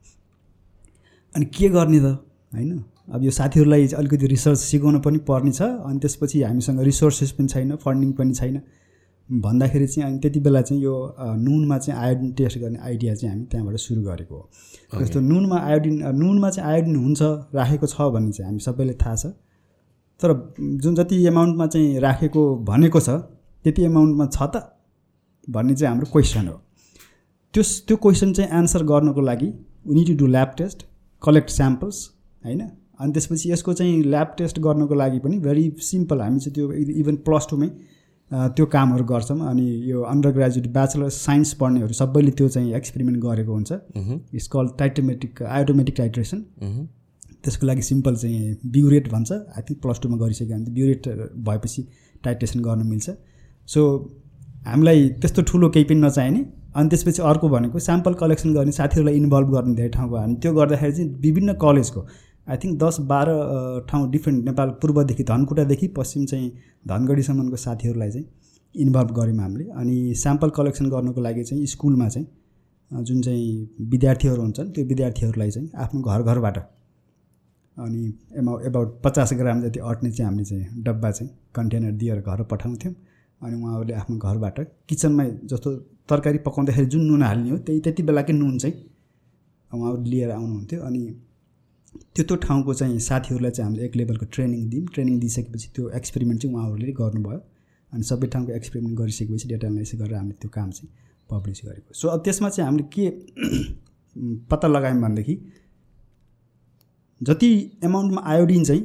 B: अनि के गर्ने त? होइन? अब यो साथीहरूलाई अलिकति रिसर्च सिकाउनु पनि पर्ने छ अनि त्यसपछि हामीसँग रिसोर्सेस पनि छैन फन्डिङ पनि छैन। भन्दाखेरि चाहिँ अनि त्यति बेला चाहिँ यो नुनमा चाहिँ आयोडिन टेस्ट गर्ने आइडिया चाहिँ हामी त्यहाँबाट सुरु गरेको हो। जस्तो नुनमा आयोडिन नुनमा चाहिँ आयोडिन हुन्छ राखेको छ भन्ने चाहिँ हामी सबैले थाहा छ। तर जुन जति एमाउन्टमा चाहिँ राखेको भनेको छ त्यति एमाउन्टमा छ त भन्ने चाहिँ हाम्रो क्वेसन हो। त्यो त्यो क्वेसन चाहिँ एन्सर गर्नको लागि we to do lab test collect samples होइन? अनि त्यसपछि यसको चाहिँ ल्याब टेस्ट गर्नको लागि पनि भेरी सिम्पल हामी चाहिँ त्यो इभन प्लस टूमै त्यो कामहरू गर्छौँ अनि यो अन्डर ग्रेजुएट ब्याचलर साइन्स पढ्नेहरू सबैले त्यो चाहिँ एक्सपेरिमेन्ट गरेको हुन्छ। इट्स कल टाइटोमेटिक आयोटोमेटिक टाइट्रेसन त्यसको लागि सिम्पल चाहिँ ब्युरेट भन्छ। आई थिङ्क प्लस टूमा गरिसक्यो भने ब्युरेट भएपछि टाइट्रेसन गर्न मिल्छ। सो हामीलाई त्यस्तो ठुलो केही पनि नचाहिने। अनि त्यसपछि अर्को भनेको स्याम्पल कलेक्सन गर्ने साथीहरूलाई इन्भल्भ गर्ने धेरै ठाउँको हामी त्यो गर्दाखेरि चाहिँ विभिन्न कलेजको आई थिङ्क दस बाह्र ठाउँ डिफ्रेन्ट नेपाल पूर्वदेखि धनकुटादेखि पश्चिम चाहिँ धनगढीसम्मको साथीहरूलाई चाहिँ इन्भल्भ गऱ्यौँ हामीले। अनि स्याम्पल कलेक्सन गर्नुको लागि चाहिँ स्कुलमा चाहिँ जुन चाहिँ विद्यार्थीहरू हुन्छन् त्यो विद्यार्थीहरूलाई चाहिँ आफ्नो घर घरबाट अनि एमा एबाउट पचास ग्राम जति अट्ने चाहिँ हामीले चाहिँ डब्बा चाहिँ कन्टेनर दिएर घर पठाउँथ्यौँ अनि उहाँहरूले आफ्नो घरबाट किचनमै जस्तो तरकारी पकाउँदाखेरि जुन नुन हाल्ने हो त्यही त्यति बेलाकै नुन चाहिँ उहाँहरू लिएर आउनुहुन्थ्यो। अनि त्यो त्यो ठाउँको चाहिँ साथीहरूलाई चाहिँ हामीले एक लेभलको ट्रेनिङ दियौँ। ट्रेनिङ दिइसकेपछि त्यो एक्सपेरिमेन्ट चाहिँ उहाँहरूले गर्नुभयो अनि सबै ठाउँको एक्सपेरिमेन्ट गरिसकेपछि डेटा एनालाइसिस गरेर हामीले त्यो काम चाहिँ पब्लिस गरेको। सो अब त्यसमा चाहिँ हामीले के पत्ता लगायौँ भनेदेखि जति एमाउन्टमा आयोडिन चाहिँ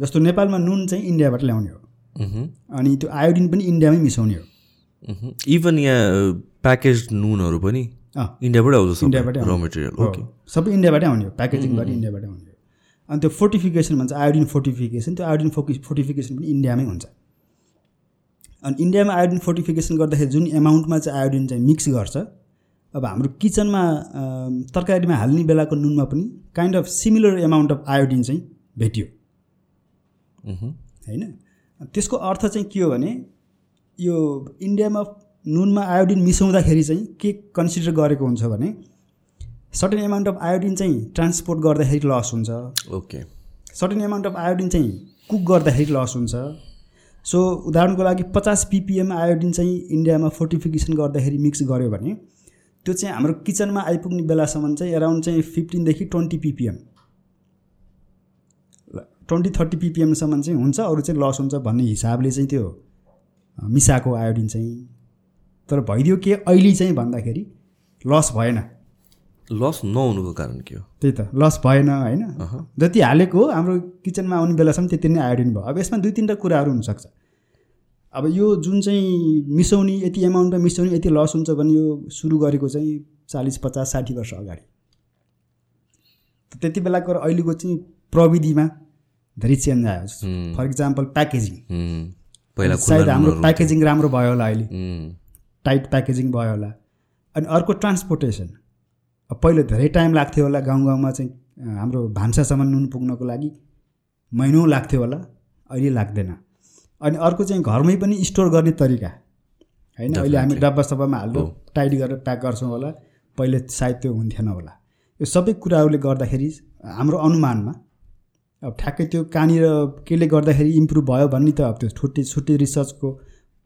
B: जस्तो नेपालमा नुन चाहिँ इन्डियाबाट ल्याउने हो। अनि त्यो आयोडिन पनि इन्डियामै मिसाउने हो।
A: इभन यहाँ प्याकेज नुनहरू पनि इन्डियाबाटै आउँछ इन्डियाबाटै र मेटेरियल ओके
B: सबै इन्डियाबाटै आउने हो प्याकेजिङबाट इन्डियाबाटै आउने हो। अनि त्यो फोर्टिफिकेसन भन्छ आयोडिन फोर्टिफिकेसन त्यो आयोडिन फोकि फोर्टिफिकेसन पनि इन्डियामै हुन्छ। अनि इन्डियामा आयोडिन फोर्टिफिकेसन गर्दाखेरि जुन एमाउन्टमा चाहिँ आयोडिन चाहिँ मिक्स गर्छ अब हाम्रो किचनमा तरकारीमा हाल्ने बेलाको नुनमा पनि kind of similar amount of iodine चाहिँ भेटियो। होइन? त्यसको अर्थ चाहिँ के हो भने यो इन्डियामा नुनमा आयोडिन मिसाउँदाखेरि चाहिँ के कन्सिडर गरेको हुन्छ भने सर्टेन एमाउन्ट अफ आयोडिन चाहिँ ट्रान्सपोर्ट गर्दाखेरि लस हुन्छ।
A: Okay
B: certain amount of iodine चाहिँ कुक गर्दाखेरि लस हुन्छ। सो उदाहरणको लागि पचास पिपिएम आयोडिन चाहिँ इन्डियामा फोर्टिफिकेसन गर्दाखेरि मिक्स गऱ्यो भने त्यो चाहिँ हाम्रो किचनमा आइपुग्ने बेलासम्म चाहिँ एराउन्ड चाहिँ फिफ्टिनदेखि ट्वेन्टी पिपिएम ट्वेन्टी थर्टी पिपिएमसम्म चाहिँ हुन्छ अरू चाहिँ लस हुन्छ भन्ने हिसाबले चाहिँ त्यो मिसाएको आयोडिन चाहिँ। तर भइदियो के अहिले चाहिँ भन्दाखेरि लस भएन।
A: लस नहुनुको कारण के हो?
B: त्यही त लस भएन होइन? जति हालेको हो हाम्रो किचनमा आउने बेलासम्म त्यति नै आयोडिन भयो। अब यसमा दुई तिनवटा कुराहरू हुनसक्छ। अब यो जुन चाहिँ मिसाउने यति एमाउन्टमा मिसाउने यति लस हुन्छ भने यो सुरु गरेको चाहिँ चालिस पचास साठी वर्ष अगाडि। त्यति बेलाको र अहिलेको चाहिँ प्रविधिमा धेरै चेन्ज आयो। फर इक्जाम्पल प्याकेजिङ
A: पहिला
B: सायद हाम्रो प्याकेजिङ राम्रो भयो होला अहिले। टाइट प्याकेजिङ भयो होला। अनि अर्को ट्रान्सपोर्टेसन। अब पहिला धेरै टाइम लाग्थ्यो होला गाउँ गाउँमा चाहिँ हाम्रो भान्सासम्म नुन पुग्नको लागि। महिनौँ लाग्थ्यो होला अहिले लाग्दैन। अनि अर्को चाहिँ घरमै पनि स्टोर गर्ने तरिका। होइन अहिले हामी डब्बा सब्बामा हाल्दो टाइट गरेर प्याक गर्छौँ होला। पहिले सायद त्यो हुन्थेन होला। यो सबै कुराहरूले गर्दाखेरि हाम्रो अनुमानमा अब ठ्याक्कै त्यो कहाँनिर केले गर्दाखेरि इम्प्रुभ भयो भन्ने त अब त्यो छुट्टी छुट्टी रिसर्चको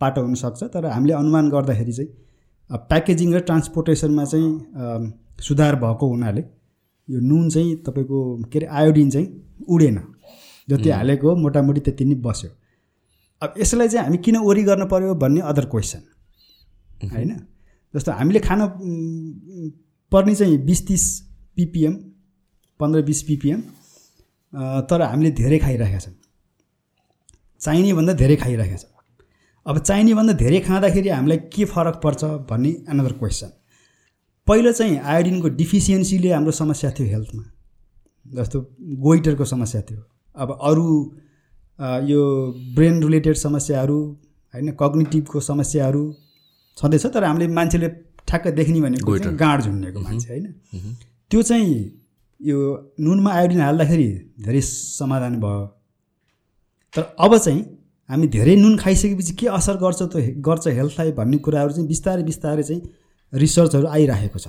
B: पाटो हुनसक्छ तर हामीले अनुमान गर्दाखेरि चाहिँ अब प्याकेजिङ र ट्रान्सपोर्टेसनमा चाहिँ सुधार भएको हुनाले यो नुन चाहिँ तपाईँको के अरे आयोडिन चाहिँ उडेन। जति हालेको मोटामोटी त्यति नै बस्यो। अब यसलाई चाहिँ हामी किन ओरी गर्न पर्यो भन्ने अदर क्वेसन होइन? जस्तो हामीले खान पर्ने चाहिँ बिस तिस पिपिएम पन्ध्र बिस पिपिएम तर हामीले धेरै खाइरहेका छौँ चाहिने भन्दा धेरै खाइरहेका छौँ अब चाहिने भन्दा धेरै खाँदाखेरि हामीलाई के फरक पर्छ भन्ने एनदर क्वेसन पहिलो चाहिँ आयोडिनको डिफिसियन्सीले हाम्रो समस्या थियो हेल्थमा जस्तो गोइटरको समस्या थियो। अब अरू यो ब्रेन रिलेटेड समस्याहरू होइन कग्निटिभको समस्याहरू छँदैछ तर हामीले मान्छेले ठ्याक्क देख्ने भनेको गाँड झुन्नेको मान्छे होइन? त्यो चाहिँ यो नुनमा आयोडिन हाल्दाखेरि धेरै समाधान भयो। तर अब चाहिँ हामी धेरै नुन खाइसकेपछि के असर गर्छ त गर्छ हेल्थलाई भन्ने कुराहरू चाहिँ बिस्तारै बिस्तारै चाहिँ रिसर्चहरू आइरहेको छ।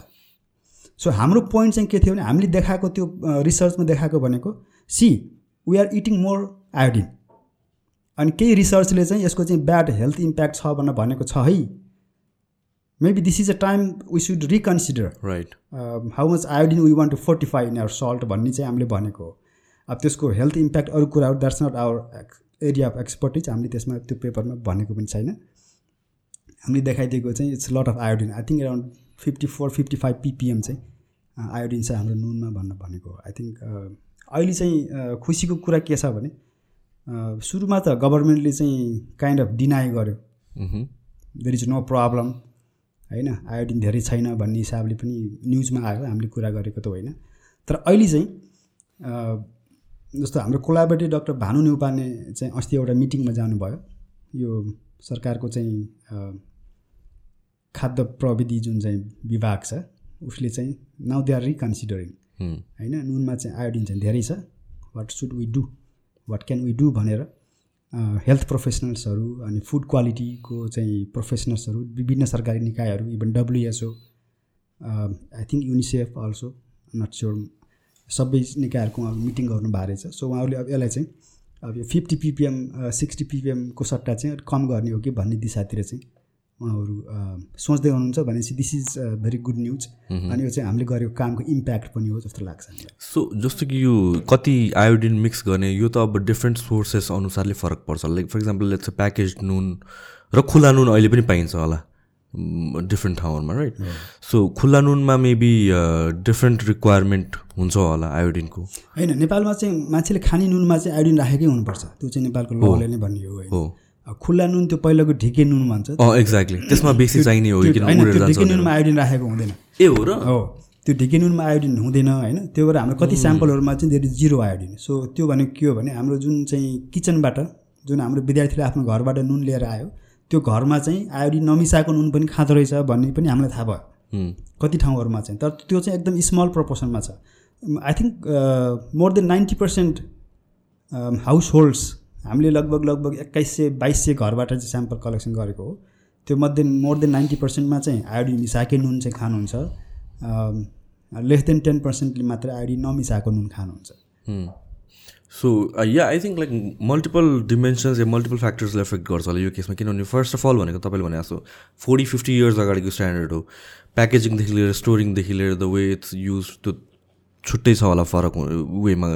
B: सो हाम्रो पोइन्ट चाहिँ के थियो भने हामीले देखाएको त्यो रिसर्चमा देखाएको भनेको see we are eating more iodine अनि केही रिसर्चले चाहिँ यसको चाहिँ ब्याड हेल्थ इम्प्याक्ट छ भनेर भनेको छ है। Maybe this is a time we should reconsider
A: right
B: how much iodine we want to fortify in our salt भन्ने चाहिँ हामीले भनेको हो। अब त्यसको हेल्थ इम्प्याक्ट अरू कुराहरू that's not our area of expertise हामीले त्यसमा त्यो पेपरमा भनेको पनि छैन। हामीले देखाइदिएको चाहिँ it's lot of iodine I think around fifty four fifty five PPM चाहिँ आयोडिन चाहिँ हाम्रो नुनमा भन्न भनेको। आई थिङ्क अहिले चाहिँ खुसीको कुरा के छ भने सुरुमा त गभर्मेन्टले चाहिँ काइन्ड अफ डिनाई गर्यो। देयर इज नो प्रब्लम होइन? आयोडिन धेरै छैन भन्ने हिसाबले पनि न्युजमा आयो हामीले कुरा गरेको त होइन। तर अहिले चाहिँ जस्तो हाम्रो कोलाबरेटिभ डक्टर भानु नेउपाने चाहिँ अस्ति एउटा मिटिङमा जानुभयो। यो सरकारको चाहिँ खाद्य प्रविधि जुन चाहिँ विभाग छ उसले चाहिँ नाउ दे आर रिकन्सिडरिङ। होइन नुनमा चाहिँ आयोडिन चाहिँ धेरै छ। What should we do what can we do भनेर हेल्थ प्रोफेसनल्सहरू अनि फुड क्वालिटीको चाहिँ प्रोफेसनल्सहरू विभिन्न सरकारी निकायहरू even WHO I think UNICEF also not sure सबै निकायहरूको उहाँ मिटिङ गर्नु भएको रहेछ सो उहाँहरूले अब यसलाई चाहिँ अब यो फिफ्टी पिपिएम सिक्सटी पिपिएमको सट्टा चाहिँ कम गर्ने हो कि भन्ने दिशातिर चाहिँ उहाँहरू सोच्दै हुनुहुन्छ भनेपछि this is very good news अनि यो चाहिँ हामीले गरेको कामको इम्प्याक्ट पनि हो जस्तो लाग्छ
A: सो जस्तो कि यो कति आयोडिन मिक्स गर्ने यो त अब डिफ्रेन्ट सोर्सेस अनुसारले फरक पर्छ। Like for example let's package नुन र खुला नुन अहिले पनि पाइन्छ होला। डिफ्रेन्ट ठाउँहरूमा राइट सो खुल्ला नुनमा मेबी डिफ्रेन्ट रिक्वायरमेन्ट हुन्छ होला आयोडिनको
B: होइन नेपालमा चाहिँ मान्छेले खाने नुनमा चाहिँ आयोडिन राखेकै हुनुपर्छ। त्यो चाहिँ नेपालको लले नै भन्ने हो खुल्ला नुन त्यो पहिलाको ढिके नुन भन्छ।
A: एक्ज्याक्टली त्यसमा बेसी चाहिने हो
B: ढिके। नुनमा आयोडिन राखेको हुँदैन।
A: ए हो र?
B: हो। त्यो ढिके नुनमा आयोडिन हुँदैन होइन। त्यो भएर हाम्रो कति स्याम्पलहरूमा चाहिँ धेरै जिरो आयोडिन सो त्यो भनेको के हो भने हाम्रो जुन चाहिँ किचनबाट जुन हाम्रो विद्यार्थीले आफ्नो घरबाट नुन लिएर आयो त्यो घरमा चाहिँ आयोडिन नमिसाएको नुन पनि खाँदो रहेछ भन्ने पनि हामीलाई थाहा भयो। कति ठाउँहरूमा चाहिँ। तर त्यो चाहिँ एकदम स्मल प्रपोर्सनमा छ। I think more than ninety percent households हामीले लगभग लगभग एक्काइस सय बाइस सय घरबाट चाहिँ स्याम्पल कलेक्सन गरेको हो। त्यो मध्ये मोर देन नाइन्टी पर्सेन्टमा चाहिँ आयोडिन मिसाएकै नुन चाहिँ खानुहुन्छ। लेस देन टेन पर्सेन्टले मात्र आयोडिन नमिसाएको नुन खानुहुन्छ।
A: So yeah I think like multiple dimensions yeah multiple फ्याक्टर्सले एफेक्ट गर्छ होला यो केसमा किनभने फर्स्ट अफ अल भनेको तपाईँले भने जस्तो फोर्टी फिफ्टी इयर्स अगाडिको स्ट्यान्डर्ड हो. प्याकेजिङदेखि लिएर स्टोरिङदेखि लिएर द वे इट्स युज त्यो छुट्टै छ होला फरक वेमा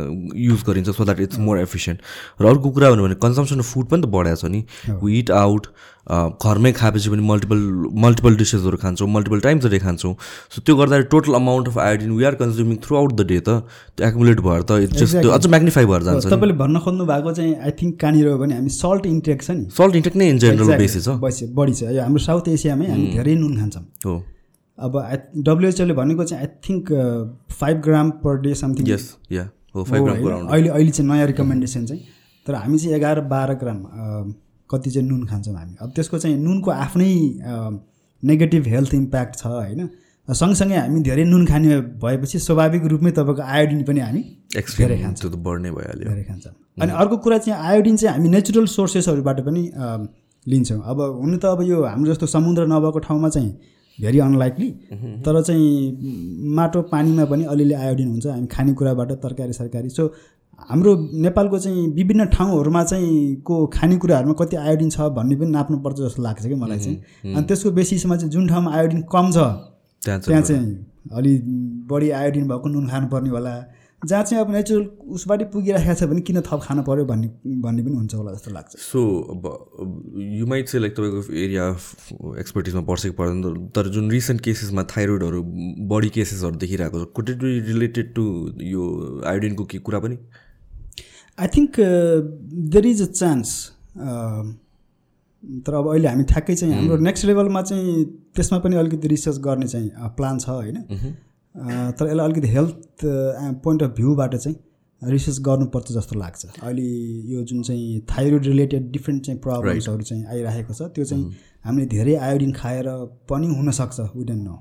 A: युज गरिन्छ so that it's more efficient र अर्को कुरा भन्यो भने कन्जम्सन अफ फुड पनि त बढाएको छ नि। वी इट आउट घरमै खाएपछि पनि मल्टिपल मल्टिपल डिसेसहरू खान्छौँ मल्टिपल टाइम्सहरू खान्छौँ। सो त्यो गर्दाखेरि total amount of iodine we are consuming throughout the day त त्यो एकुमुलेट भएर त इट्स जस्ट त्यो अझ म्याग्निफाई भएर जान्छ
B: तपाईँले भन्न खोज्नु भएको चाहिँ आई थिङ्क कहाँनिर हो भने हामी सल्ट इन्टेक छ नि।
A: सल्ट इन्टेक नै इन जेनरल बेसिस हो।
B: बढी छ। यो हाम्रो साउथ एसियामै हामी धेरै नुन खान्छौँ।
A: हो।
B: अब डब्लुएचओले भनेको चाहिँ I think five gram per day something
A: yes yeah हो
B: अहिले अहिले चाहिँ नयाँ रिकमेन्डेसन चाहिँ। तर हामी चाहिँ एघार बाह्र ग्राम कति चाहिँ नुन खान्छौँ हामी। अब त्यसको चाहिँ नुनको आफ्नै नेगेटिभ हेल्थ इम्प्याक्ट छ होइन? सँगसँगै हामी धेरै नुन खाने भएपछि स्वाभाविक रूपमै तपाईँको आयोडिन पनि हामी
A: धेरै खान्छौँ। बढ्ने भइहाल्यो।
B: धेरै खान्छौँ। अनि अर्को कुरा चाहिँ आयोडिन चाहिँ हामी नेचुरल सोर्सेसहरूबाट पनि लिन्छौँ। अब हुनु त अब यो हाम्रो जस्तो समुद्र नभएको ठाउँमा चाहिँ भेरी अनलाइकली तर चाहिँ माटो पानीमा पनि अलिअलि आयोडिन हुन्छ हामी खानेकुराबाट तरकारी सरकारी। सो हाम्रो नेपालको चाहिँ विभिन्न ठाउँहरूमा चाहिँ को खानेकुराहरूमा कति आयोडिन छ भन्ने पनि नाप्नुपर्छ जस्तो लाग्छ कि मलाई चाहिँ। अनि त्यसको बेसिसमा चाहिँ जुन ठाउँमा आयोडिन कम छ त्यहाँ चाहिँ अलि बढी आयोडिन भएको नुन खानुपर्ने होला। जहाँ चाहिँ अब नेचुरल उसबाट पुगिरहेको छ भने किन थप खानु पऱ्यो भन्ने भन्ने पनि हुन्छ होला जस्तो लाग्छ।
A: सो अब यु माइट चाहिँ लाइक तपाईँको एरिया एक्सपर्टिजमा पर्छ कि पर्दैन तर जुन रिसेन्ट केसेसमा थाइरोइडहरू बढी केसेसहरू देखिरहेको छ could it be related to यो आयोडिनको के कुरा पनि?
B: I think there is a chance तर अब अहिले हामी ठ्याक्कै चाहिँ हाम्रो नेक्स्ट लेभलमा चाहिँ त्यसमा पनि अलिकति रिसर्च गर्ने चाहिँ प्लान छ होइन। तर यसलाई अलिकति हेल्थ पोइन्ट अफ भ्यूबाट चाहिँ रिसर्च गर्नुपर्छ जस्तो लाग्छ। अहिले यो जुन चाहिँ थाइरोइड रिलेटेड डिफ्रेन्ट चाहिँ प्रब्लम्सहरू चाहिँ आइरहेको छ त्यो चाहिँ हामीले धेरै आयोडिन खाएर पनि हुनसक्छ विडेन नो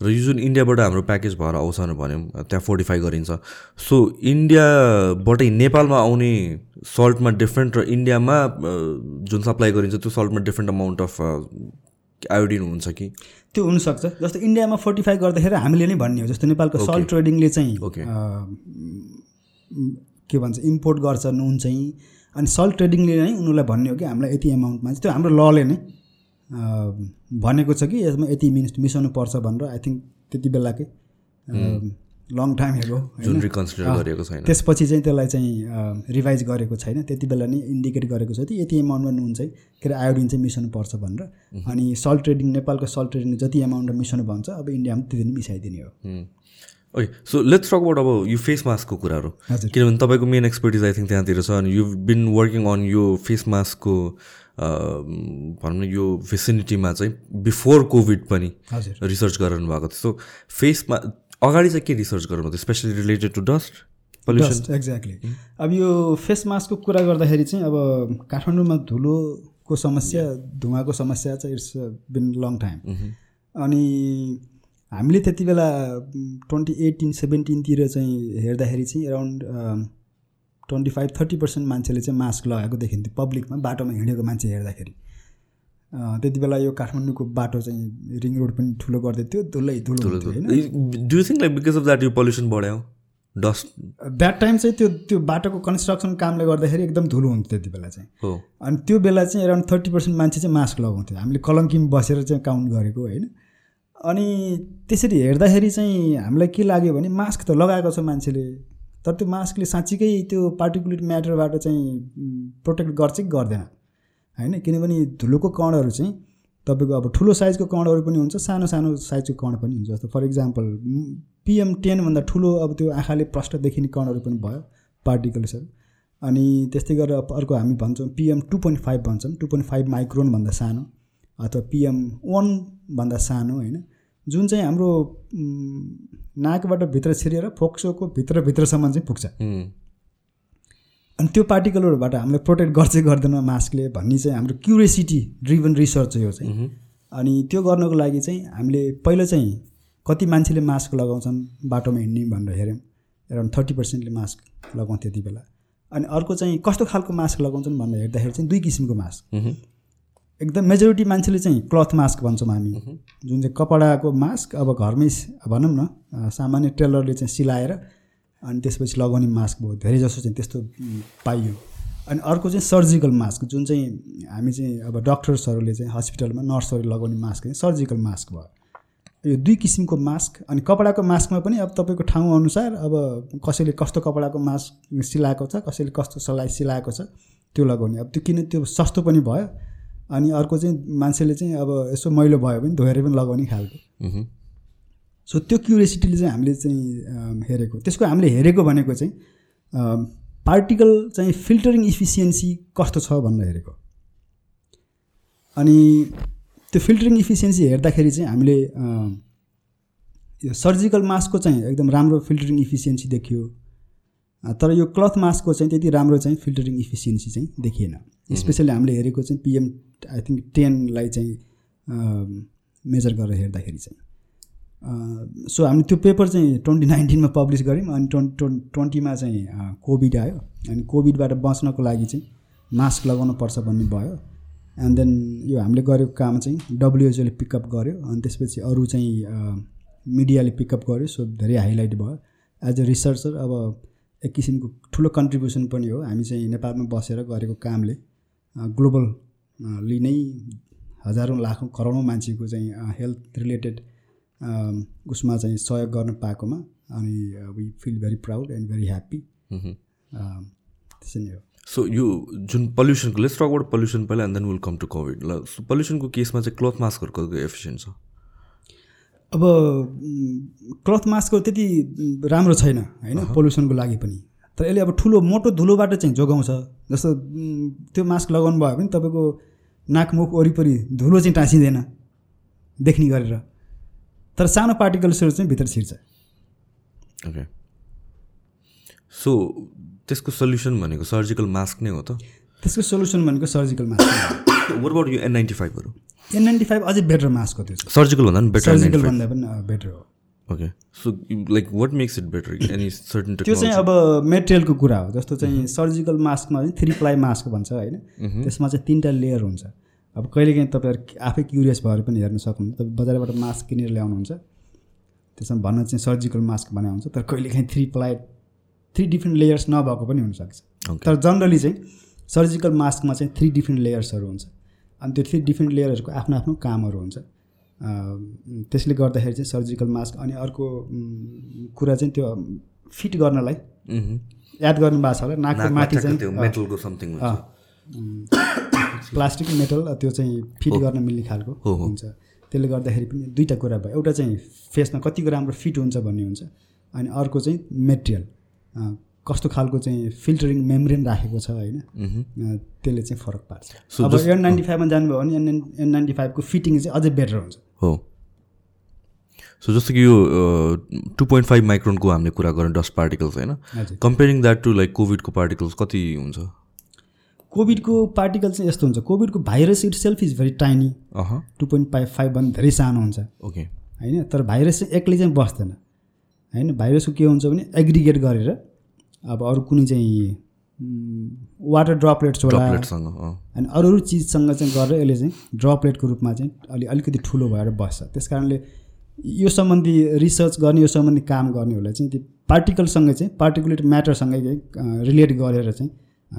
A: र यो जुन इन्डियाबाट हाम्रो प्याकेज भएर आउँछ भन्यौँ त्यहाँ फोर्टिफाई गरिन्छ। सो इन्डियाबाटै नेपालमा आउने सल्टमा डिफ्रेन्ट र इन्डियामा जुन सप्लाई गरिन्छ त्यो सल्टमा डिफ्रेन्ट अमाउन्ट अफ आयोडिन हुन्छ कि?
B: त्यो हुनसक्छ। जस्तो इन्डियामा फोर्टिफाई गर्दाखेरि हामीले नै भन्ने हो जस्तो नेपालको सल्ट ट्रेडिङले चाहिँ के भन्छ इम्पोर्ट गर्छ नुन चाहिँ अनि सल्ट ट्रेडिङले नै उनीहरूलाई भन्ने हो कि हामीलाई यति एमाउन्टमा चाहिँ त्यो हाम्रो लले नै भनेको छ कि यसमा यति मिनिट मिसाउनु पर्छ भनेर आई थिङ्क त्यति बेलाकै लङ टाइम हेगो
A: जुन रिकन्सिडर गरेको छैन।
B: त्यसपछि चाहिँ त्यसलाई चाहिँ रिभाइज गरेको छैन। त्यति बेला नै इन्डिकेट गरेको छ कि यति एमाउन्टमा नुन चाहिँ के अरे आयोडिन चाहिँ मिसाउनु पर्छ भनेर। अनि सल्ट ट्रेडिङ नेपालको सल्ट ट्रेडिङले जति एमाउन्टमा मिसाउनु भन्छ अब इन्डियामा त्यति नै मिसाइदिने हो।
A: Okay so let's talk about अब यो फेस मास्कको कुराहरू। किनभने तपाईँको मेन एक्सपर्टिज आई थिङ्क त्यहाँतिर छ। अनि यु बिन वर्किङ अन यो फेस मास्कको भनौँ न यो फेसिलिटीमा चाहिँ बिफोर कोभिड पनि रिसर्च गराउनु भएको थियो। सो फेसमा अगाडि चाहिँ के रिसर्च गर्नु थियो? Specially related to dust
B: pollution exactly अब यो फेस मास्कको कुरा गर्दाखेरि चाहिँ अब काठमाडौँमा धुलोको समस्या धुवाको समस्या चाहिँ इट्स बिन लङ टाइम अनि हामीले त्यति बेला ट्वेन्टी एटिन सेभेन्टिनतिर चाहिँ हेर्दाखेरि चाहिँ around twenty five thirty percent मान्छेले चाहिँ मास्क लगाएको देखिन्थ्यो पब्लिकमा बाटोमा हिँडेको मान्छे हेर्दाखेरि। त्यति बेला यो काठमाडौँको बाटो चाहिँ रिङ रोड पनि ठुलो गर्दै थियो। धुलै धुलो
A: do think like because of that यो पल्युसन बढ्यो? डस्ट
B: द्याट टाइम चाहिँ त्यो त्यो बाटोको कन्स्ट्रक्सन कामले गर्दाखेरि एकदम धुलो हुन्थ्यो त्यति बेला चाहिँ। अनि त्यो बेला चाहिँ एराउन्ड थर्टी पर्सेन्ट मान्छे चाहिँ मास्क लगाउँथ्यो। हामीले कलङ्कीमा बसेर चाहिँ काउन्ट गरेको होइन? अनि त्यसरी हेर्दाखेरि चाहिँ हामीलाई के लाग्यो भने मास्क त लगाएको छ मान्छेले। तर त्यो मास्कले साँच्चीकै त्यो पार्टिकुलर म्याटरबाट चाहिँ प्रोटेक्ट गर्छ कि गर्दैन? होइन? किनभने धुलोको कणहरू चाहिँ तपाईँको अब ठुलो साइजको कणहरू पनि हुन्छ सानो सानो साइजको कण पनि हुन्छ। जस्तो फर इक्जाम्पल पिएम टेनभन्दा ठुलो अब त्यो आँखाले प्रष्ट देखिने कणहरू पनि भयो पार्टिकल्सहरू अनि त्यस्तै गरेर अर्को हामी भन्छौँ पिएम टू पोइन्ट फाइभ भन्छौँ। टू पोइन्ट फाइभ माइक्रोनभन्दा सानो अथवा पिएम वानभन्दा सानो होइन? जुन चाहिँ हाम्रो नाकबाट भित्र छिरेर फोक्सोको भित्रभित्रसम्म चाहिँ पुग्छ। अनि त्यो पार्टिकलहरूबाट हामीलाई प्रोटेक्ट गर्छ गर्दैन मास्कले भन्ने चाहिँ हाम्रो क्युरियोसिटी ड्रिभन रिसर्च यो चाहिँ। अनि त्यो गर्नको लागि चाहिँ हामीले पहिलो चाहिँ कति मान्छेले मास्क लगाउँछन् बाटोमा हिँड्ने भनेर हेऱ्यौँ एराउन्ड थर्टी पर्सेन्टले मास्क लगाउँथ्यो त्यति बेला। अनि अर्को चाहिँ कस्तो खालको मास्क लगाउँछन् भनेर हेर्दाखेरि चाहिँ दुई किसिमको मास्क एकदम मेजोरिटी मान्छेले चाहिँ क्लथ मास्क भन्छौँ हामी। जुन चाहिँ कपडाको मास्क अब घरमै भनौँ न सामान्य टेलरले चाहिँ सिलाएर अनि त्यसपछि लगाउने मास्क भयो धेरै जसो चाहिँ त्यस्तो पाइयो। अनि अर्को चाहिँ सर्जिकल मास्क जुन चाहिँ हामी चाहिँ अब डक्टर्सहरूले चाहिँ हस्पिटलमा नर्सहरूले लगाउने मास्क चाहिँ सर्जिकल मास्क भयो। यो दुई किसिमको मास्क अनि कपडाको मास्कमा पनि अब तपाईँको ठाउँ अनुसार अब कसैले कस्तो कपडाको मास्क सिलाएको छ कसैले कस्तो सलाई सिलाएको छ त्यो लगाउने। अब त्यो किन त्यो सस्तो पनि भयो अनि अर्को चाहिँ मान्छेले चाहिँ अब यसो मैलो भयो भने धोएर पनि लगाउने खालको। सो त्यो क्युरियोसिटीले चाहिँ हामीले चाहिँ हेरेको। त्यसको हामीले हेरेको भनेको चाहिँ पार्टिकल चाहिँ फिल्टरिङ इफिसियन्सी कस्तो छ भनेर हेरेको। अनि त्यो फिल्टरिङ इफिसियन्सी हेर्दाखेरि चाहिँ हामीले यो सर्जिकल मास्कको चाहिँ एकदम राम्रो फिल्टरिङ इफिसियन्सी देखियो। तर यो क्लथ मास्कको चाहिँ त्यति राम्रो चाहिँ फिल्टरिङ इफिसियन्सी चाहिँ देखिएन। स्पेसली हामीले हेरेको चाहिँ पिएम आई थिङ्क टेनलाई चाहिँ मेजर गरेर हेर्दाखेरि चाहिँ। सो हामी त्यो पेपर चाहिँ ट्वेन्टी नाइन्टिनमा पब्लिस गऱ्यौँ अनि ट्वेन्टी ट्वेन्टी ट्वेन्टीमा चाहिँ कोभिड आयो। अनि कोभिडबाट बच्नको लागि चाहिँ मास्क लगाउनु पर्छ भन्ने भयो। एन्ड देन यो हामीले गरेको काम चाहिँ डब्लुएचओले पिकअप गर्यो। अनि त्यसपछि अरू चाहिँ मिडियाले पिकअप गर्यो। सो धेरै हाइलाइट भयो। एज अ रिसर्चर अब एक किसिमको ठुलो कन्ट्रिब्युसन पनि हो। हामी चाहिँ नेपालमा बसेर गरेको कामले ग्लोबली नै हजारौँ लाखौँ करोडौँ मान्छेको चाहिँ हेल्थ रिलेटेड उसमा चाहिँ सहयोग गर्न पाएकोमा अनि we feel very proud and very happy त्यसै नै हो।
A: सो यो जुन पल्युसनको लेट्स टक अबाउट पल्युसन पहिला and then will come to COVID ल पल्युसनको केसमा चाहिँ क्लोथ मास्कहरूको एफिसियन्ट छ?
B: अब क्लथ मास्कको त्यति राम्रो छैन होइन? पल्युसनको लागि पनि। तर यसले अब ठुलो मोटो धुलोबाट चाहिँ जोगाउँछ। जस्तो त्यो मास्क लगाउनु भयो भने तपाईँको नाकमुख वरिपरि धुलो चाहिँ टाँसिँदैन। देख्ने गरेर। तर सानो पार्टिकल्सहरू चाहिँ भित्र छिर्छ।
A: ओके सो त्यसको सल्युसन भनेको सर्जिकल मास्क नै हो त?
B: त्यसको सल्युसन भनेको सर्जिकल मास्क
A: वाट अबाउट यो एन नाइन्टी फाइभहरू
B: एन नाइन्टी फाइभ अझै बेटर मास्क हो त्यो
A: सर्जिकल भन्दा पनि बेटर
B: सर्जिकल भन्दा पनि बेटर हो।
A: Okay so like what makes it better any certain
B: त्यो चाहिँ अब मेटेरियलको कुरा हो जस्तो चाहिँ सर्जिकल मास्कमा चाहिँ थ्री प्लाई मास्क भन्छ होइन। त्यसमा चाहिँ तिनवटा लेयर हुन्छ। अब कहिलेकाहीँ तपाईँहरू आफै क्युरियस भएर पनि हेर्न सक्नुहुन्छ। तपाईँ बजारबाट मास्क किनेर ल्याउनुहुन्छ। त्यसमा भन्न चाहिँ सर्जिकल मास्क बनाए हुन्छ। तर कहिलेकाहीँ three ply three different layers नभएको पनि हुनसक्छ। तर जनरली चाहिँ सर्जिकल मास्कमा चाहिँ थ्री डिफ्रेन्ट लेयर्सहरू हुन्छ। अनि त्यो थ्री डिफ्रेन्ट लेयरहरूको आफ्नो आफ्नो कामहरू हुन्छ। त्यसले गर्दाखेरि चाहिँ सर्जिकल मास्क अनि अर्को कुरा चाहिँ त्यो फिट गर्नलाई याद गर्नु भएको छ होला। नाकको माथि चाहिँ प्लास्टिक मेटल त्यो चाहिँ फिट गर्न मिल्ने खालको हुन्छ। त्यसले गर्दाखेरि पनि दुईवटा कुरा भयो। एउटा चाहिँ फेसमा कतिको राम्रो फिट हुन्छ भन्ने हुन्छ। अनि अर्को चाहिँ मेटेरियल। कस्तो खालको चाहिँ फिल्टरिङ मेम्ब्रेन राखेको छ होइन? त्यसले चाहिँ फरक पार्छ। अब एन नाइन्टी फाइभमा जानुभयो भने एन एन नाइन्टी फाइभको फिटिङ चाहिँ अझै बेटर हुन्छ।
A: हो। सो जस्तो कि यो टु पोइन्ट फाइभ माइक्रोनको हामीले कुरा गऱ्यौँ डस्ट पार्टिकल्स होइन? कम्पेरिङ द्याट टु लाइक कोभिडको पार्टिकल्स कति हुन्छ?
B: कोभिडको पार्टिकल चाहिँ यस्तो हुन्छ कोभिडको virus itself is very tiny two point five five भन्दा धेरै सानो हुन्छ।
A: ओके।
B: होइन तर भाइरस चाहिँ एक्लै चाहिँ बस्दैन। होइन भाइरसको के हुन्छ भने एग्रिगेट गरेर अब अरू कुनै चाहिँ वाटर ड्रपलेट्स होला। अनि अरू अरू चिजसँग चाहिँ गरेर यसले चाहिँ ड्रपलेटको रूपमा चाहिँ अलि अलिकति ठुलो भएर बस्छ। त्यस कारणले यो सम्बन्धी रिसर्च गर्ने यो सम्बन्धी काम गर्नेहरूलाई चाहिँ त्यो पार्टिकलसँग चाहिँ पार्टिकुलेट म्याटरसँगै रिलेट गरेर चाहिँ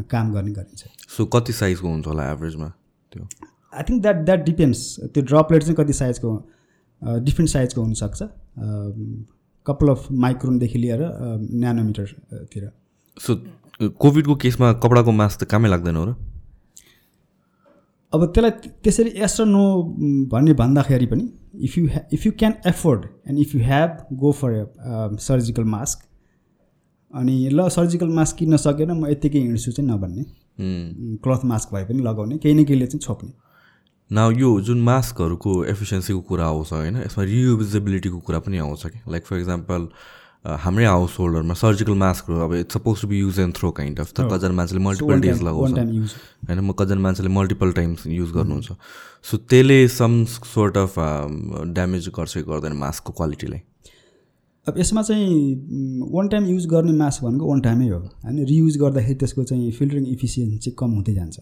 B: काम गर्ने गरिन्छ।
A: सो कति साइजको हुन्छ होला एभरेजमा त्यो?
B: I think that that depends त्यो ड्रपलेट चाहिँ कति साइजको डिफ्रेन्ट साइजको हुनसक्छ। कपाल अफ माइक्रोनदेखि लिएर न्यानोमिटरतिर
A: सो कोभिडको केसमा कपडाको मास्क त कामै लाग्दैन हो र?
B: अब त्यसलाई त्यसरी यस र नो भन्ने भन्दाखेरि पनि if you if you can afford and if you have go for surgical mask अनि ल सर्जिकल मास्क किन्न सकेन म यत्तिकै हिँड्छु चाहिँ नभन्ने। क्लथ मास्क भए पनि लगाउने केही न केहीले चाहिँ छोप्ने।
A: न यो जुन मास्कहरूको एफिसियन्सीको कुरा आउँछ होइन यसमा रियुजेबिलिटीको कुरा पनि आउँछ कि लाइक फर इक्जाम्पल हाम्रै हाउस होल्डरमा सर्जिकल मास्कहरू अब it's suppose to be use and throw kind of तर कजना मान्छेले मल्टिपल डेज लगाउँछ। होइन म कजना मान्छेले मल्टिपल टाइम्स युज गर्नुहुन्छ। सो त्यसले सम सोर्ट अफ ड्यामेज गर्छ गर्दैन मास्कको क्वालिटीलाई
B: अब यसमा चाहिँ वान टाइम युज गर्ने मास्क भनेको वान टाइमै हो। होइन रियुज गर्दाखेरि त्यसको चाहिँ फिल्टरिङ इफिसियन्सी कम हुँदै जान्छ।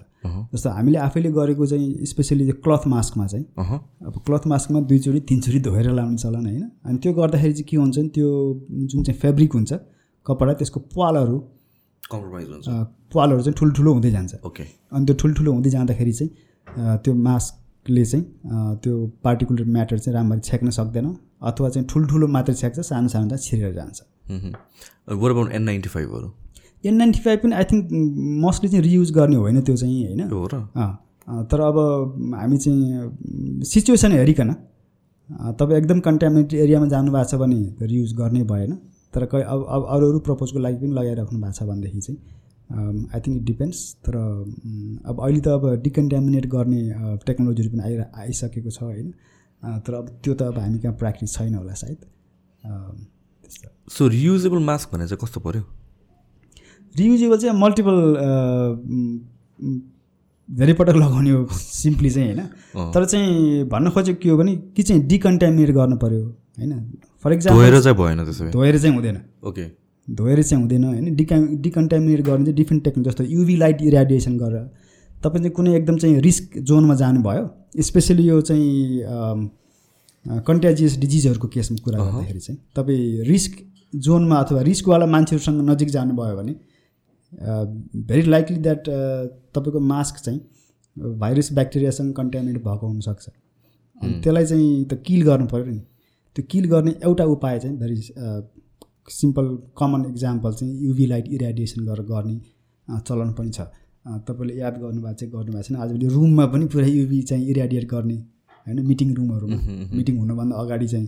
B: जस्तो हामीले आफैले गरेको चाहिँ स्पेसली त्यो क्लथ मास्कमा चाहिँ अब क्लथ मास्कमा दुईचोटि तिनचोटि धोएर लाउने चलन होइन। अनि त्यो गर्दाखेरि चाहिँ के हुन्छ नि त्यो जुन चाहिँ फेब्रिक हुन्छ कपडा त्यसको पालहरू
A: कम्प्रोमाइज हुन्छ।
B: पालहरू चाहिँ ठुल्ठुलो हुँदै जान्छ।
A: ओके
B: अनि त्यो ठुल्ठुलो हुँदै जाँदाखेरि चाहिँ त्यो मास्क ले चाहिँ त्यो पार्टिकुलर म्याटर चाहिँ राम्ररी छेक्न सक्दैन अथवा चाहिँ ठुल्ठुलो मात्रै छेक्छ सानो सानो चाहिँ छिरेर जान्छ।
A: अबाउट एन नाइन्टी फाइभहरू
B: एन नाइन्टी फाइभ पनि आई थिङ्क मोस्टली चाहिँ रियुज गर्ने होइन त्यो चाहिँ होइन? तर अब हामी चाहिँ सिचुएसन हेरिकन तपाईँ एकदम कन्ट्यामिनेटेड एरियामा जानुभएको छ भने रियुज गर्नै भएन। तर कै अब अब अरू अरू प्रपोजको लागि पनि लगाइराख्नु भएको छ भनेदेखि चाहिँ आई थिङ्क इट डिपेन्ड्स तर उम्, अब अहिले त अब डिकन्ट्यामिनेट गर्ने टेक्नोलोजीहरू पनि आइरह आइसकेको छ होइन। अँ, तर अब त्यो त अब हामी कहाँ प्र्याक्टिस छैन होला सायद।
A: सो रियुजेबल मास्क भने चाहिँ कस्तो पऱ्यो
B: रियुजेबल चाहिँ मल्टिपल धेरै पटक लगाउने हो सिम्पली चाहिँ होइन। तर चाहिँ भन्न खोजेको के हो भने कि चाहिँ डिकन्ट्यामिनेट गर्नु पऱ्यो होइन? फर इक्जाम्पल
A: धोएर चाहिँ भएन त्यसो भए।
B: धोएर चाहिँ हुँदैन।
A: ओके
B: धोएर चाहिँ हुँदैन होइन? डिका डिकन्ट्यामिनेट गर्ने चाहिँ डिफ्रेन्ट टेक्निक जस्तो युभी लाइट इराडिएसन गरेर। तपाईँ चाहिँ कुनै एकदम चाहिँ रिस्क जोनमा जानुभयो स्पेसली यो चाहिँ कन्ट्याजियस डिजिजहरूको केसमा कुरा गर्दाखेरि चाहिँ तपाईँ रिस्क जोनमा अथवा रिस्कवाला मान्छेहरूसँग नजिक जानुभयो भने भेरी लाइकली द्याट तपाईँको मास्क चाहिँ भाइरस ब्याक्टेरियासँग कन्ट्यामिनेट भएको हुनसक्छ। त्यसलाई चाहिँ त किल गर्नु पऱ्यो नि। त्यो किल गर्ने एउटा उपाय चाहिँ भेरी सिम्पल कमन इक्जाम्पल चाहिँ युभी लाइट इराडिएसन गरेर गर्ने चलन पनि छ। तपाईँले याद गर्नुभएको चाहिँ गर्नुभएको छैन। आजभोलि रुममा पनि पुरै युभी चाहिँ इराडिएट गर्ने होइन? मिटिङ रुमहरूमा मिटिङ हुनुभन्दा अगाडि चाहिँ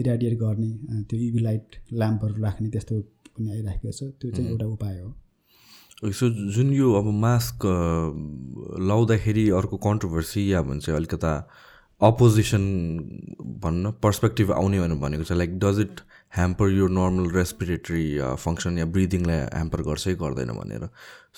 B: इराडिएट गर्ने त्यो युभी लाइट ल्याम्पहरू राख्ने त्यस्तो पनि आइराखेको छ। त्यो चाहिँ एउटा उपाय हो।
A: सो जुन यो अब मास्क लाउँदाखेरि अर्को कन्ट्रोभर्सी या भन्छ अलिकता अपोजिसन भन्न पर्सपेक्टिभ आउने भनेर भनेको छ। लाइक डज इट ह्याम्पर यो नर्मल रेस्पिरेटरी फङ्सन या ब्रिदिङलाई ह्याम्पर गर्छ कि गर्दैन भनेर।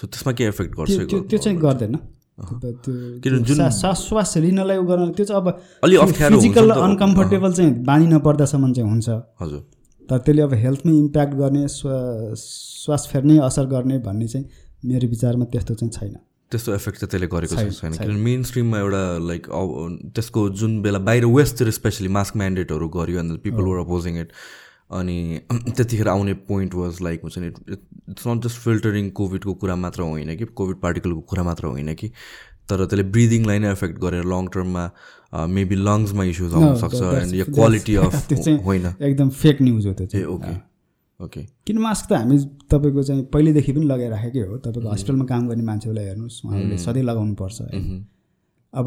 A: सो त्यसमा के इफेक्ट गर्छ
B: त्यो चाहिँ गर्दैन। त्यो
A: किन जुन-
B: श्वास लिनलाई उ गर्न त्यो चाहिँ अब
A: अलि अप्ठ्यारो हुन्छ
B: फिजिकल। अनकम्फर्टेबल चाहिँ बानी नपर्दासम्म चाहिँ हुन्छ।
A: हजुर।
B: तर त्यसले अब हेल्थमै इम्प्याक्ट गर्ने श्वास फेर्नै असर गर्ने भन्ने चाहिँ मेरो विचारमा त्यस्तो चाहिँ छैन।
A: त्यस्तो इफेक्ट चाहिँ त्यसले गरेको
B: छैन,
A: किनभने मेन स्ट्रिममा एउटा लाइक त्यसको जुन बेला बाहिर वेस्टतिर स्पेसली मास्क म्यान्डेटहरू गर्यो अन्त पिपल वर अपोजिङ इट अनि त्यतिखेर आउने पोइन्ट वाज लाइक हुन्छ नि इट्स नट जस्ट फिल्टरिङ कोभिडको कुरा मात्र होइन कि कोभिड पार्टिकलको कुरा मात्र होइन कि तर त्यसले ब्रिदिङलाई नै एफेक्ट गरेर लङ टर्ममा मेबी लङ्समा इस्युज आउन सक्छ
B: that's-
A: एन्ड यो क्वालिटी अफ होइन।
B: एकदम फेक न्युज हो त्यो चाहिँ।
A: ओके ओके
B: किन मास्क त हामी तपाईँको चाहिँ पहिल्यैदेखि पनि लगाइराखेकै हो। तपाईँको हस्पिटलमा काम गर्ने मान्छेहरूलाई हेर्नुहोस् उहाँहरूले सधैँ लगाउनु पर्छ। होइन अब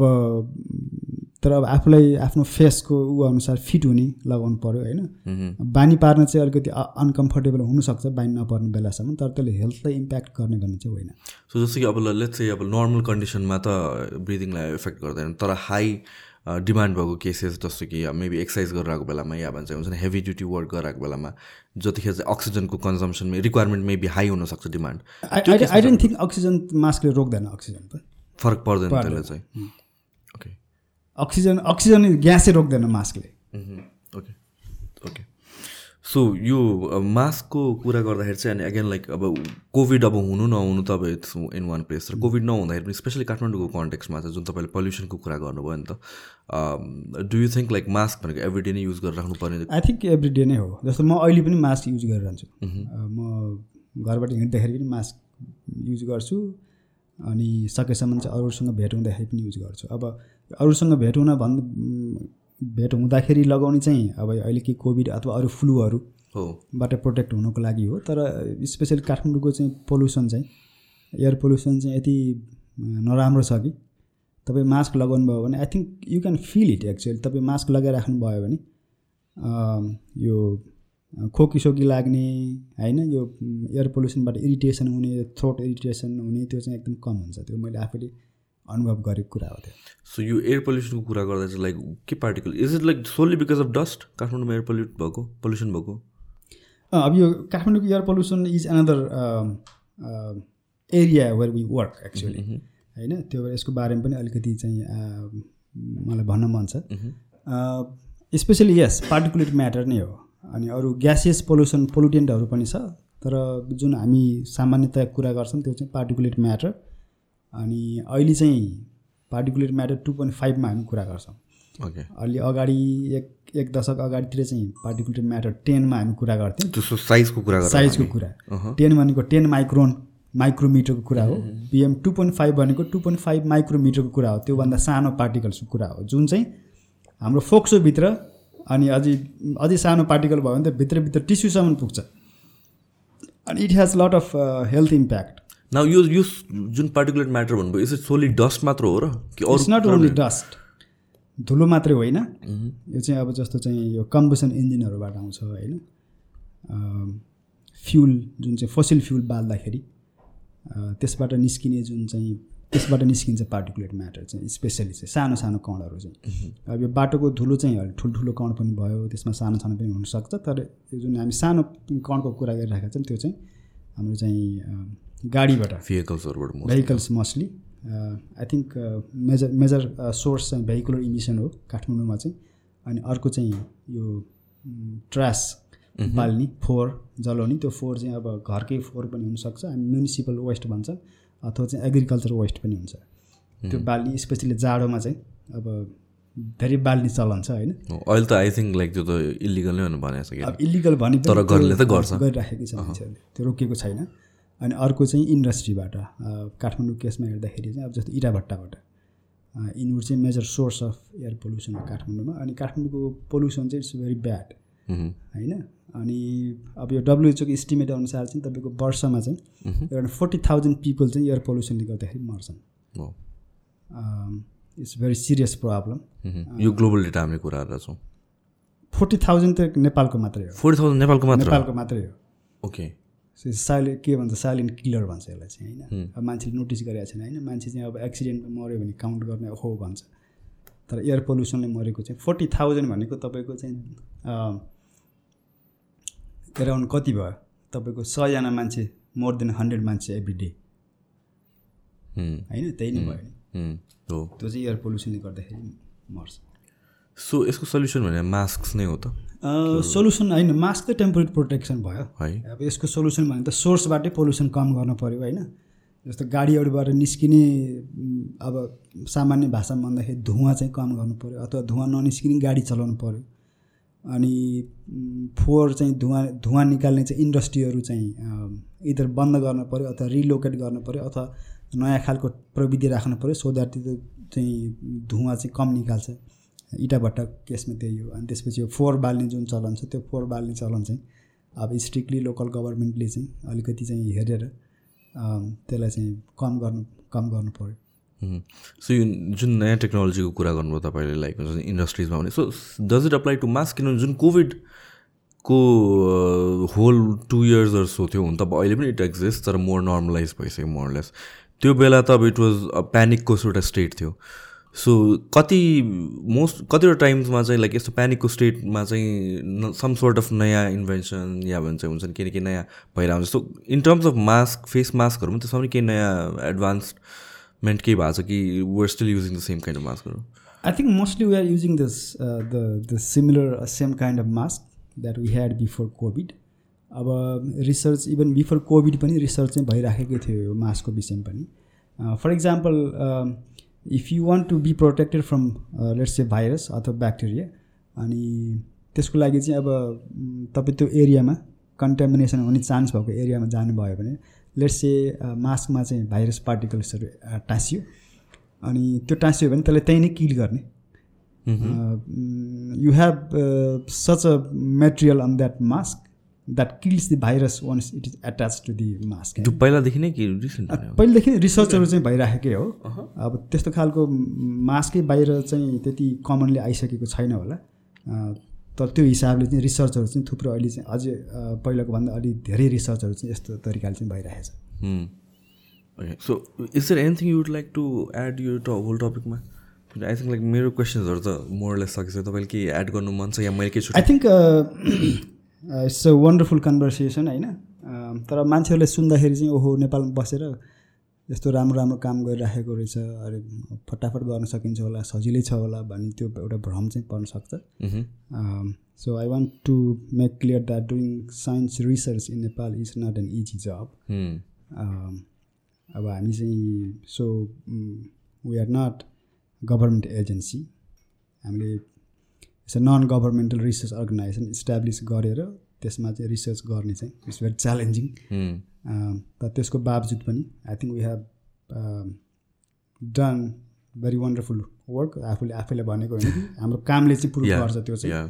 B: तर अब आफूलाई आफ्नो फेसको ऊ अनुसार फिट हुने लगाउनु पऱ्यो होइन? बानी पार्न चाहिँ अलिकति अनकम्फर्टेबल हुनसक्छ बानी नपर्ने बेलासम्म तर त्यसले हेल्थलाई इम्प्याक्ट गर्ने भन्ने चाहिँ होइन।
A: सो जस्तो कि अब लेट्स चाहिँ अब नर्मल कन्डिसनमा त ब्रिदिङलाई इफेक्ट गर्दैन तर हाई डिमान्ड भएको केसेस जस्तो कि मेबी एक्सर्साइज गरिरहेको बेलामा या भन्छ हुन्छ नि हेभी ड्युटी वर्क गरिरहेको बेलामा जतिखेर चाहिँ अक्सिजनको कन्जम्सन रिक्वायरमेन्ट मेबी हाई हुनसक्छ demand
B: I I don't think oxygen मास्कले रोक्दैन अक्सिजन त।
A: फरक पर्दैन त्यसलाई चाहिँ। ओके
B: अक्सिजन अक्सिजन ग्यासै रोक्दैन मास्कले
A: ओके ओके सो यो मास्कको कुरा गर्दाखेरि चाहिँ अनि अगेन लाइक अब कोभिड अब हुनु नहुनु त अब इट्स इन वान प्लेस र कोभिड नहुँदाखेरि पनि स्पेसली काठमाडौँको कन्टेक्समा चाहिँ जुन तपाईँले पल्युसनको कुरा गर्नुभयो नि त do you think like mask भनेको एभ्री डे नै युज गरेर राख्नुपर्ने?
B: आई थिङ्क एभ्री डे नै हो। जस्तो म अहिले पनि मास्क युज गरिरहन्छु म घरबाट हिँड्दाखेरि पनि मास्क युज गर्छु अनि सकेसम्म चाहिँ अरूसँग भेट हुँदाखेरि पनि युज गर्छु। अब अरूसँग भेट हुन भन् भेट हुँदाखेरि लगाउने चाहिँ अब अहिले के कोभिड अथवा अरू फ्लूहरू
A: हो।
B: बाट प्रोटेक्ट हुनको लागि हो। तर स्पेसली काठमाडौँको चाहिँ पोल्युसन चाहिँ एयर पोल्युसन चाहिँ यति नराम्रो छ कि। तपाईँ मास्क लगाउनु भयो भने I think you can feel it actually तपाईँ मास्क लगाइराख्नु भयो भने यो खोकीसोकी लाग्ने होइन यो एयर पोल्युसनबाट इरिटेसन हुने थ्रोट इरिटेसन हुने त्यो चाहिँ एकदम कम हुन्छ। त्यो मैले आफैले अनुभव गरेको कुरा हो त्यो।
A: सो यो एयर पोल्युसनको कुरा गर्दा चाहिँ लाइक के particle is it like solely because of dust काठमाडौँमा एयर पोल्युट भएको? पोल्युसन भएको?
B: अब यो काठमाडौँको air pollution is another area where we work actually होइन? त्यो यसको बारेमा पनि अलिकति चाहिँ मलाई भन्न मन छ। स्पेसली यस पार्टिकुलेट म्याटर नै हो। अनि अरू ग्यासियस पोल्युसन पोल्युटेन्टहरू पनि छ। तर जुन हामी सामान्यतया कुरा गर्छौँ त्यो चाहिँ पार्टिकुलेट म्याटर अनि अहिले चाहिँ पार्टिकुलेट म्याटर टु पोइन्ट फाइभमा हामी कुरा गर्छौँ।
A: ओके
B: अलि अगाडि एक एक दशक अगाडितिर चाहिँ पार्टिकुलेट म्याटर टेनमा हामी कुरा गर्थ्यौँ।
A: साइजको कुरा
B: साइजको कुरा। टेन भनेको टेन माइक्रोन माइक्रोमिटरको कुरा हो। पिएम टू पोइन्ट फाइभ भनेको टू पोइन्ट फाइभ माइक्रोमिटरको कुरा हो। त्योभन्दा सानो पार्टिकल्सको कुरा हो। जुन चाहिँ हाम्रो फोक्सोभित्र अनि अझै अझै सानो पार्टिकल भयो भने त भित्रभित्र टिस्युसम्म पुग्छ। अनि it has lot of health impact
A: न यो यो जुन पार्टिकुलर म्याटर भन्नुभयो यसो सोली डस्ट मात्र हो र कि
B: इट्स नट ओन्ली डस्ट धुलो मात्रै होइन यो चाहिँ अब जस्तो चाहिँ यो कम्बसन इन्जिनहरूबाट आउँछ होइन फ्युल जुन चाहिँ फसिल फ्युल बाल्दाखेरि त्यसबाट निस्किने जुन चाहिँ त्यसबाट निस्किन्छ पार्टिकुलेट म्याटर चाहिँ स्पेसली चाहिँ सानो सानो कणहरू चाहिँ अब यो बाटोको धुलो चाहिँ ठुल्ठुलो कण पनि भयो त्यसमा सानो सानो पनि हुनसक्छ तर यो जुन हामी सानो कणको कुरा गरिरहेको छौँ त्यो चाहिँ हाम्रो चाहिँ गाडीबाट।
A: भेहिकल्सहरूबाट
B: vehicles mostly I think major major source चाहिँ भेहिकुलर इमिसन हो काठमाडौँमा चाहिँ। अनि अर्को चाहिँ यो ट्रास बाल्ने फोहोर जलाउने। त्यो फोहोर चाहिँ अब घरकै फोहोर पनि हुनसक्छ। हामी म्युनिसिपल वेस्ट भन्छ अथवा चाहिँ एग्रिकल्चर वेस्ट पनि हुन्छ। त्यो बाल्ने स्पेसली जाडोमा चाहिँ अब धेरै बाल्ने चलन छ होइन?
A: अहिले त आई थिङ्क लाइक त्यो त इलिगल नै भनेको
B: अब इलिगल भने
A: तर घरले त गर्छ।
B: गरिराखेको छ मान्छेहरूले। त्यो रोकिएको छैन। अनि अर्को चाहिँ इन्डस्ट्रीबाट काठमाडौँ केसमा हेर्दाखेरि चाहिँ अब जस्तो इटा भट्टाबाट यिनीहरू चाहिँ major source of air pollution हो काठमाडौँमा। अनि काठमाडौँको पोल्युसन चाहिँ इट्स भेरी ब्याड होइन? अनि अब यो डब्लुएचओको इस्टिमेट अनुसार चाहिँ तपाईँको वर्षमा चाहिँ एउटा फोर्टी थाउजन्ड पिपल चाहिँ एयर पोल्युसनले गर्दाखेरि मर्छन्। इट्स भेरी सिरियस प्रब्लम
A: यो ग्लोबल डेटा हामीले कुरा गरेर छौँ
B: फोर्टी थाउजन्ड त नेपालको मात्रै हो।
A: फोर्टी थाउजन्ड नेपालको मात्र
B: नेपालको मात्रै हो।
A: ओके
B: साइलेन्ट के भन्छ साइलेन्ट किलर भन्छ यसलाई चाहिँ होइन? अब मान्छेले नोटिस गरेको छैन होइन? मान्छे चाहिँ अब एक्सिडेन्टमा मऱ्यो भने काउन्ट गर्ने हो भन्छ। तर एयर पोल्युसनले मरेको चाहिँ फोर्टी थाउजन्ड भनेको तपाईँको चाहिँ एराउन्ड कति भयो? तपाईँको सयजना मान्छे मोर देन हन्ड्रेड मान्छे एभ्री डे। होइन? त्यही नै भयो नि। त्यो चाहिँ एयर पोल्युसनले गर्दाखेरि मर्छ।
A: सो यसको सल्युसन भने मास्क नै हो त?
B: सोल्युसन होइन मास्क त टेम्पोरेरी प्रोटेक्सन भयो।
A: है।
B: अब यसको सोल्युसन भने त सोर्सबाटै पोल्युसन कम गर्नु पऱ्यो होइन। जस्तो गाडीहरूबाट निस्किने अब सामान्य भाषामा भन्दाखेरि धुवा चाहिँ कम गर्नु पऱ्यो अथवा धुवा ननिस्किने गाडी चलाउनु पऱ्यो अनि फोहोर चाहिँ धुवा धुवा निकाल्ने चाहिँ इन्डस्ट्रीहरू चाहिँ इधर बन्द गर्नु पऱ्यो अथवा रिलोकेट गर्नु पऱ्यो अथवा नयाँ खालको प्रविधि राख्नु पऱ्यो सो द्याट त्यो चाहिँ धुवा चाहिँ कम निकाल्छ। इँटा भट्टा केसमा त्यही हो। अनि त्यसपछि यो फोहोर बाल्ने जुन चलन छ त्यो फोहोर बाल्ने चलन चाहिँ अब स्ट्रिक्टली लोकल गभर्मेन्टले चाहिँ अलिकति चाहिँ हेरेर त्यसलाई चाहिँ कम गर्नु कम गर्नु पऱ्यो
A: सो यो जुन नयाँ टेक्नोलोजीको कुरा गर्नुभयो तपाईँले लाइक इन्डस्ट्रिजमा भने so does it apply to mask किनभने जुन कोभिडको whole two years or so थियो हुन त अहिले पनि इट एक्जिस्ट तर मोर नर्मलाइज भइसक्यो मोरलेस त्यो बेला त अब इट वाज प्यानिकको एउटा स्टेट थियो। सो कति मोस्ट कतिवटा टाइम्समा चाहिँ लाइक यस्तो प्यानिकको स्टेटमा चाहिँ सम सोर्ट अफ नयाँ इन्भेन्सन या भन्छ हुन्छ नि के के नयाँ भइरहेको हुन्छ so in terms of mask face मास्कहरू पनि त्यसमा पनि केही नयाँ एडभान्समेन्ट केही भएको छ कि we're still using the same kind of मास्कहरू
B: I think mostly we are using this the the similar same kind of mask that we had before covid अब रिसर्च इभन बिफोर कोभिड पनि research चाहिँ भइराखेकै थियो यो मास्कको विषयमा पनि। For example if you want to be protected from let's say virus अथवा ब्याक्टेरिया अनि त्यसको लागि चाहिँ अब तपाईँ त्यो एरियामा कन्टामिनेसन हुने चान्स भएको एरियामा जानुभयो भने लेट्स से मास्कमा चाहिँ भाइरस पार्टिकल्सहरू टाँसियो। अनि त्यो टाँसियो भने त्यसलाई त्यहीँ नै किल गर्ने। You have such a material on that mask that kills the virus once it is attach to the mask
A: पहिलादेखि नै कि
B: पहिलेदेखि रिसर्चहरू चाहिँ भइराखेकै हो। अब त्यस्तो खालको मास्कै बाहिर चाहिँ त्यति कमनली आइसकेको छैन होला। तर त्यो हिसाबले चाहिँ रिसर्चहरू चाहिँ थुप्रो अहिले चाहिँ अझै पहिलाको भन्दा अलिक धेरै रिसर्चहरू चाहिँ यस्तो तरिकाले चाहिँ भइरहेछ
A: so is there anything you'd like to add यो होल टपिकमा आई थिङ्क लाइक मेरो क्वेसन्सहरू त मोरलेस सकेछ तपाईँले के एड गर्नु मन छ या मैले के छु
B: I think it's a wonderful conversation होइन? तर मान्छेहरूले सुन्दाखेरि चाहिँ ओहो नेपालमा बसेर यस्तो राम्रो राम्रो काम गरिराखेको रहेछ अरे फटाफट गर्न सकिन्छ होला सजिलै छ होला भन्ने त्यो एउटा भ्रम चाहिँ पर्न सक्छ। So I want to make clear that doing science research in Nepal is not an easy job अब हामी चाहिँ so we are not government agency हामीले it's a non governmental research organization establish गरेर त्यसमा चाहिँ रिसर्च गर्ने चाहिँ it's very challenging तर त्यसको बावजुद पनि I think we have done very wonderful work आफूले आफैले भनेको होइन कि हाम्रो कामले चाहिँ प्रुभ गर्छ त्यो चाहिँ।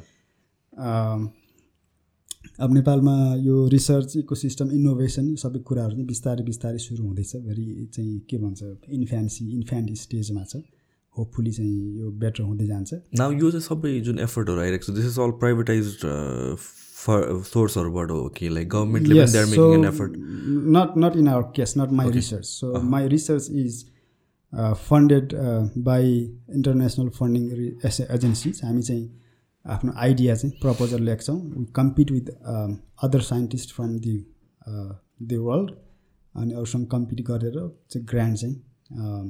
B: अब नेपालमा यो रिसर्च इको सिस्टम इनोभेसन सबै कुराहरू चाहिँ बिस्तारै बिस्तारै सुरु हुँदैछ। भेरी चाहिँ के भन्छ इन्फ्यान्सी इन्फ्यान्ट स्टेजमा छ। होपफुली चाहिँ यो बेटर हुँदै जान्छ।
A: नाउ यो चाहिँ सबै जुन एफर्टहरू आइरहेको छ दिस इज अल प्राइभेटाइज सोर्सहरूबाट हो कि लाइक गभर्मेन्टले
B: not not in our case not my research so my research is funded by international funding agencies हामी चाहिँ आफ्नो आइडिया चाहिँ प्रपोजल लेख्छौँ we compete with other scientist from the the world अनि अरूसँग कम्पिट गरेर चाहिँ ग्रान्ड चाहिँ um,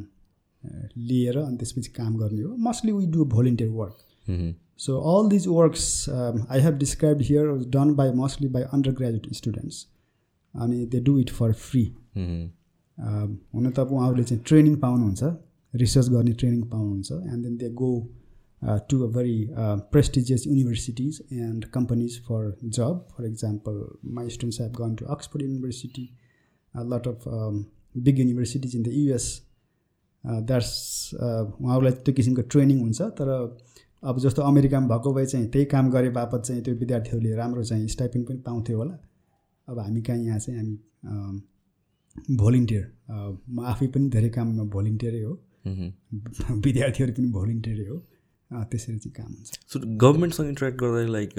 B: लिएर अनि त्यसपछि काम गर्ने हो। Mostly we do volunteer work so all these works I have describe here done by mostly by undergraduate students अनि they do it for free हुन त अब उहाँहरूले चाहिँ ट्रेनिङ पाउनुहुन्छ रिसर्च गर्ने ट्रेनिङ पाउनुहुन्छ and then they go uh, to a very uh, prestigious universities and companies for job. For example, my students have gone to Oxford University, a lot of um, big that's उहाँहरूलाई त्यो किसिमको training हुन्छ तर अब जस्तो अमेरिकामा भएको भए चाहिँ त्यही काम गरे बापत चाहिँ त्यो विद्यार्थीहरूले राम्रो चाहिँ स्टाइपिङ पनि पाउँथ्यो होला। अब हामी कहाँ यहाँ चाहिँ हामी भोलिन्टियर म आफै पनि धेरै काममा भोलिन्टियरै हो। विद्यार्थीहरू पनि भोलिन्टियरै हो। त्यसरी चाहिँ काम हुन्छ।
A: सो गभर्मेन्टसँग इन्टरेक्ट गर्दा like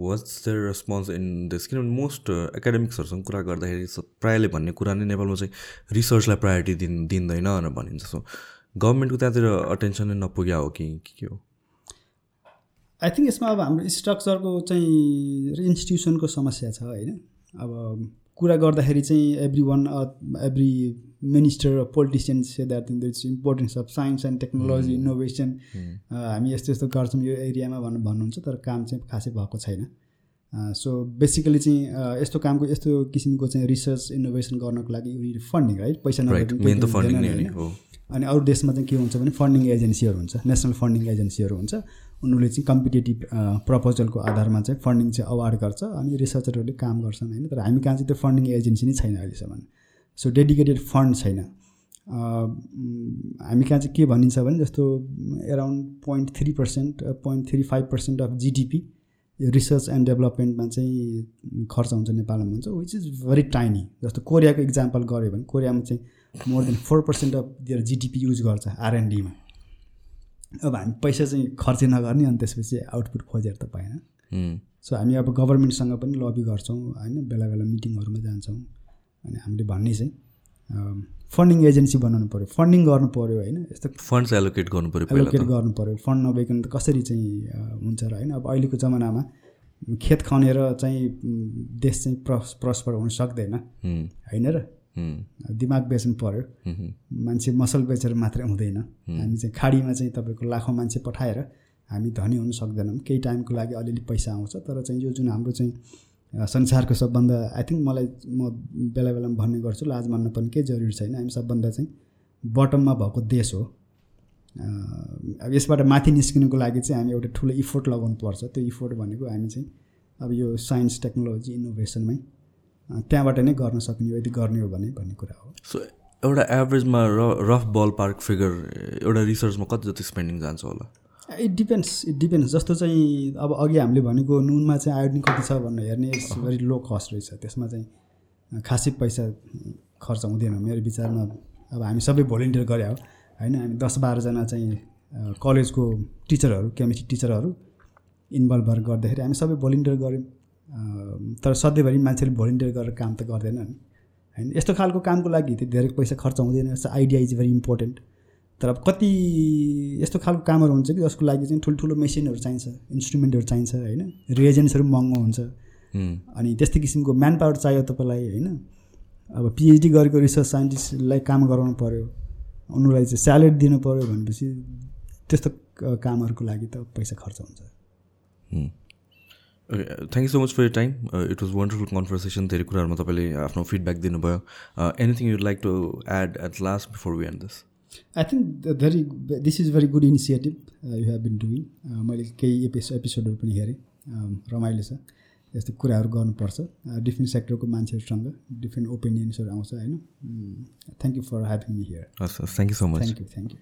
A: what's their response in this किनभने मोस्ट एकाडेमिक्सहरूसँग कुरा गर्दाखेरि प्रायःले भन्ने कुरा नै नेपालमा चाहिँ रिसर्चलाई प्रायोरिटी दिन दिँदैन भनेर भनिन्छ। सो गभर्मेन्टको त्यहाँतिर अटेन्सन नै नपुग्या हो कि के हो?
B: आई थिङ्क यसमा अब हाम्रो स्ट्रक्चरको चाहिँ इन्स्टिट्युसनको समस्या छ होइन? अब कुरा गर्दाखेरि चाहिँ every one every minister politicians say that it's importance of science and technology innovation हामी यस्तो यस्तो गर्छौँ यो एरियामा भन्नु भन्नुहुन्छ तर काम चाहिँ खासै भएको छैन। सो uh, बेसिकली चाहिँ uh, यस्तो कामको यस्तो किसिमको चाहिँ रिसर्च इनोभेसन गर्नको लागि युनिट फन्डिङ राइट पैसा अनि अरू देशमा चाहिँ के हुन्छ भने फन्डिङ एजेन्सीहरू हुन्छ नेसनल फन्डिङ एजेन्सीहरू हुन्छ। उनीहरूले चाहिँ कम्पिटेटिभ प्रपोजलको आधारमा चाहिँ फन्डिङ चाहिँ अवार्ड गर्छ। अनि रिसर्चरहरूले काम गर्छन् होइन। तर हामी कहाँ चाहिँ त्यो फन्डिङ एजेन्सी नै छैन अहिलेसम्म। सो डेडिकेटेड फन्ड छैन हामी कहाँ चाहिँ के भनिन्छ भने जस्तो around point three percent point three five percent of GDP यो रिसर्च एन्ड डेभलपमेन्टमा चाहिँ खर्च हुन्छ नेपालमा हुन्छ विच इज भेरी टाइनी जस्तो कोरियाको इक्जाम्पल गऱ्यो भने कोरियामा चाहिँ more than four percent of दिएर जिडिपी युज गर्छ आरएनडीमा अब हामी पैसा चाहिँ खर्च नगर्ने अनि त्यसपछि आउटपुट खोजेर त पाएन। सो हामी अब गभर्मेन्टसँग पनि लबी गर्छौँ होइन बेला बेला मिटिङहरूमा जान्छौँ। अनि हामीले भन्ने चाहिँ फन्डिङ एजेन्सी बनाउनु पऱ्यो फन्डिङ गर्नु पऱ्यो होइन यस्तो
A: फन्ड्स एलोकेट गर्नु पऱ्यो
B: एलोकेट गर्नु पऱ्यो फन्ड नभइकन त कसरी चाहिँ हुन्छ र होइन? अब अहिलेको जमानामा खेत खनेर चाहिँ देश चाहिँ प्रस प्रस्पर हुन सक्दैन। होइन र? दिमाग बेच्नु पऱ्यो मान्छे मसल बेचेर मात्रै हुँदैन। हामी चाहिँ खाडीमा चाहिँ तपाईँको लाखौँ मान्छे पठाएर हामी धनी हुन सक्दैनौँ। केही टाइमको लागि अलिअलि पैसा आउँछ तर चाहिँ यो जुन हाम्रो चाहिँ संसारको सबभन्दा आई थिङ्क मलाई म बेला बेलामा भन्ने गर्छु लाज मान्न पनि केही जरुरी छैन। हामी सबभन्दा चाहिँ बटममा भएको देश हो। अब यसबाट माथि निस्किनुको लागि चाहिँ हामी एउटा ठुलो इफोर्ट लगाउनु पर्छ। त्यो इफोर्ट भनेको हामी चाहिँ अब यो साइन्स टेक्नोलोजी इनोभेसनमै त्यहाँबाट नै गर्न सक्ने यदि गर्ने हो भने भन्ने कुरा हो।
A: सो एउटा एभरेजमा र रफ बल पार्क फिगर एउटा रिसर्चमा कति जति स्पेन्डिङ जान्छ होला?
B: इट डिपेन्ड्स इट डिपेन्ड्स जस्तो चाहिँ अब अघि हामीले भनेको नुनमा चाहिँ आयोडिन कति छ भनेर हेर्ने इट्स भेरी लो कस्ट रहेछ। त्यसमा चाहिँ खासै पैसा खर्च हुँदैन मेरो विचारमा। अब हामी सबै भोलिन्टियर गरे हो होइन? हामी दस बाह्रजना चाहिँ कलेजको टिचरहरू केमिस्ट्री टिचरहरू इन्भल्भ भएर गर्दाखेरि हामी सबै भोलिन्टियर गऱ्यौँ। तर सधैँभरि मान्छेले भोलिन्टियर गरेर काम त गर्दैनन् होइन? यस्तो खालको कामको लागि त्यो धेरै पैसा खर्च हुँदैन। आइडिया इज भेरी इम्पोर्टेन्ट तर अब कति यस्तो खालको कामहरू हुन्छ कि जसको लागि चाहिँ ठुल्ठुलो मेसिनहरू चाहिन्छ इन्स्ट्रुमेन्टहरू चाहिन्छ होइन? रिएजेन्ट्सहरू महँगो हुन्छ। अनि त्यस्तै किसिमको म्यान पावर चाहियो तपाईँलाई होइन? अब पिएचडी गरेको रिसर्च साइन्टिस्टलाई काम गराउनु पऱ्यो उनीहरूलाई चाहिँ स्यालेरी दिनु पऱ्यो भनेपछि त्यस्तो कामहरूको लागि त पैसा खर्च हुन्छ।
A: Thank you so much for your time it was wonderful conversation धेरै कुराहरूमा तपाईँले आफ्नो फिडब्याक दिनुभयो। Anything you like to add at last before we end this
B: I think very this is very good initiative you have been doing मैले केही एपिसो एपिसोडहरू पनि हेरेँ रमाइलो छ यस्तो कुराहरू गर्नुपर्छ डिफ्रेन्ट सेक्टरको मान्छेहरूसँग डिफ्रेन्ट ओपिनियन्सहरू आउँछ होइन thank you for having me here
A: हस् thank you so much
B: thank you thank you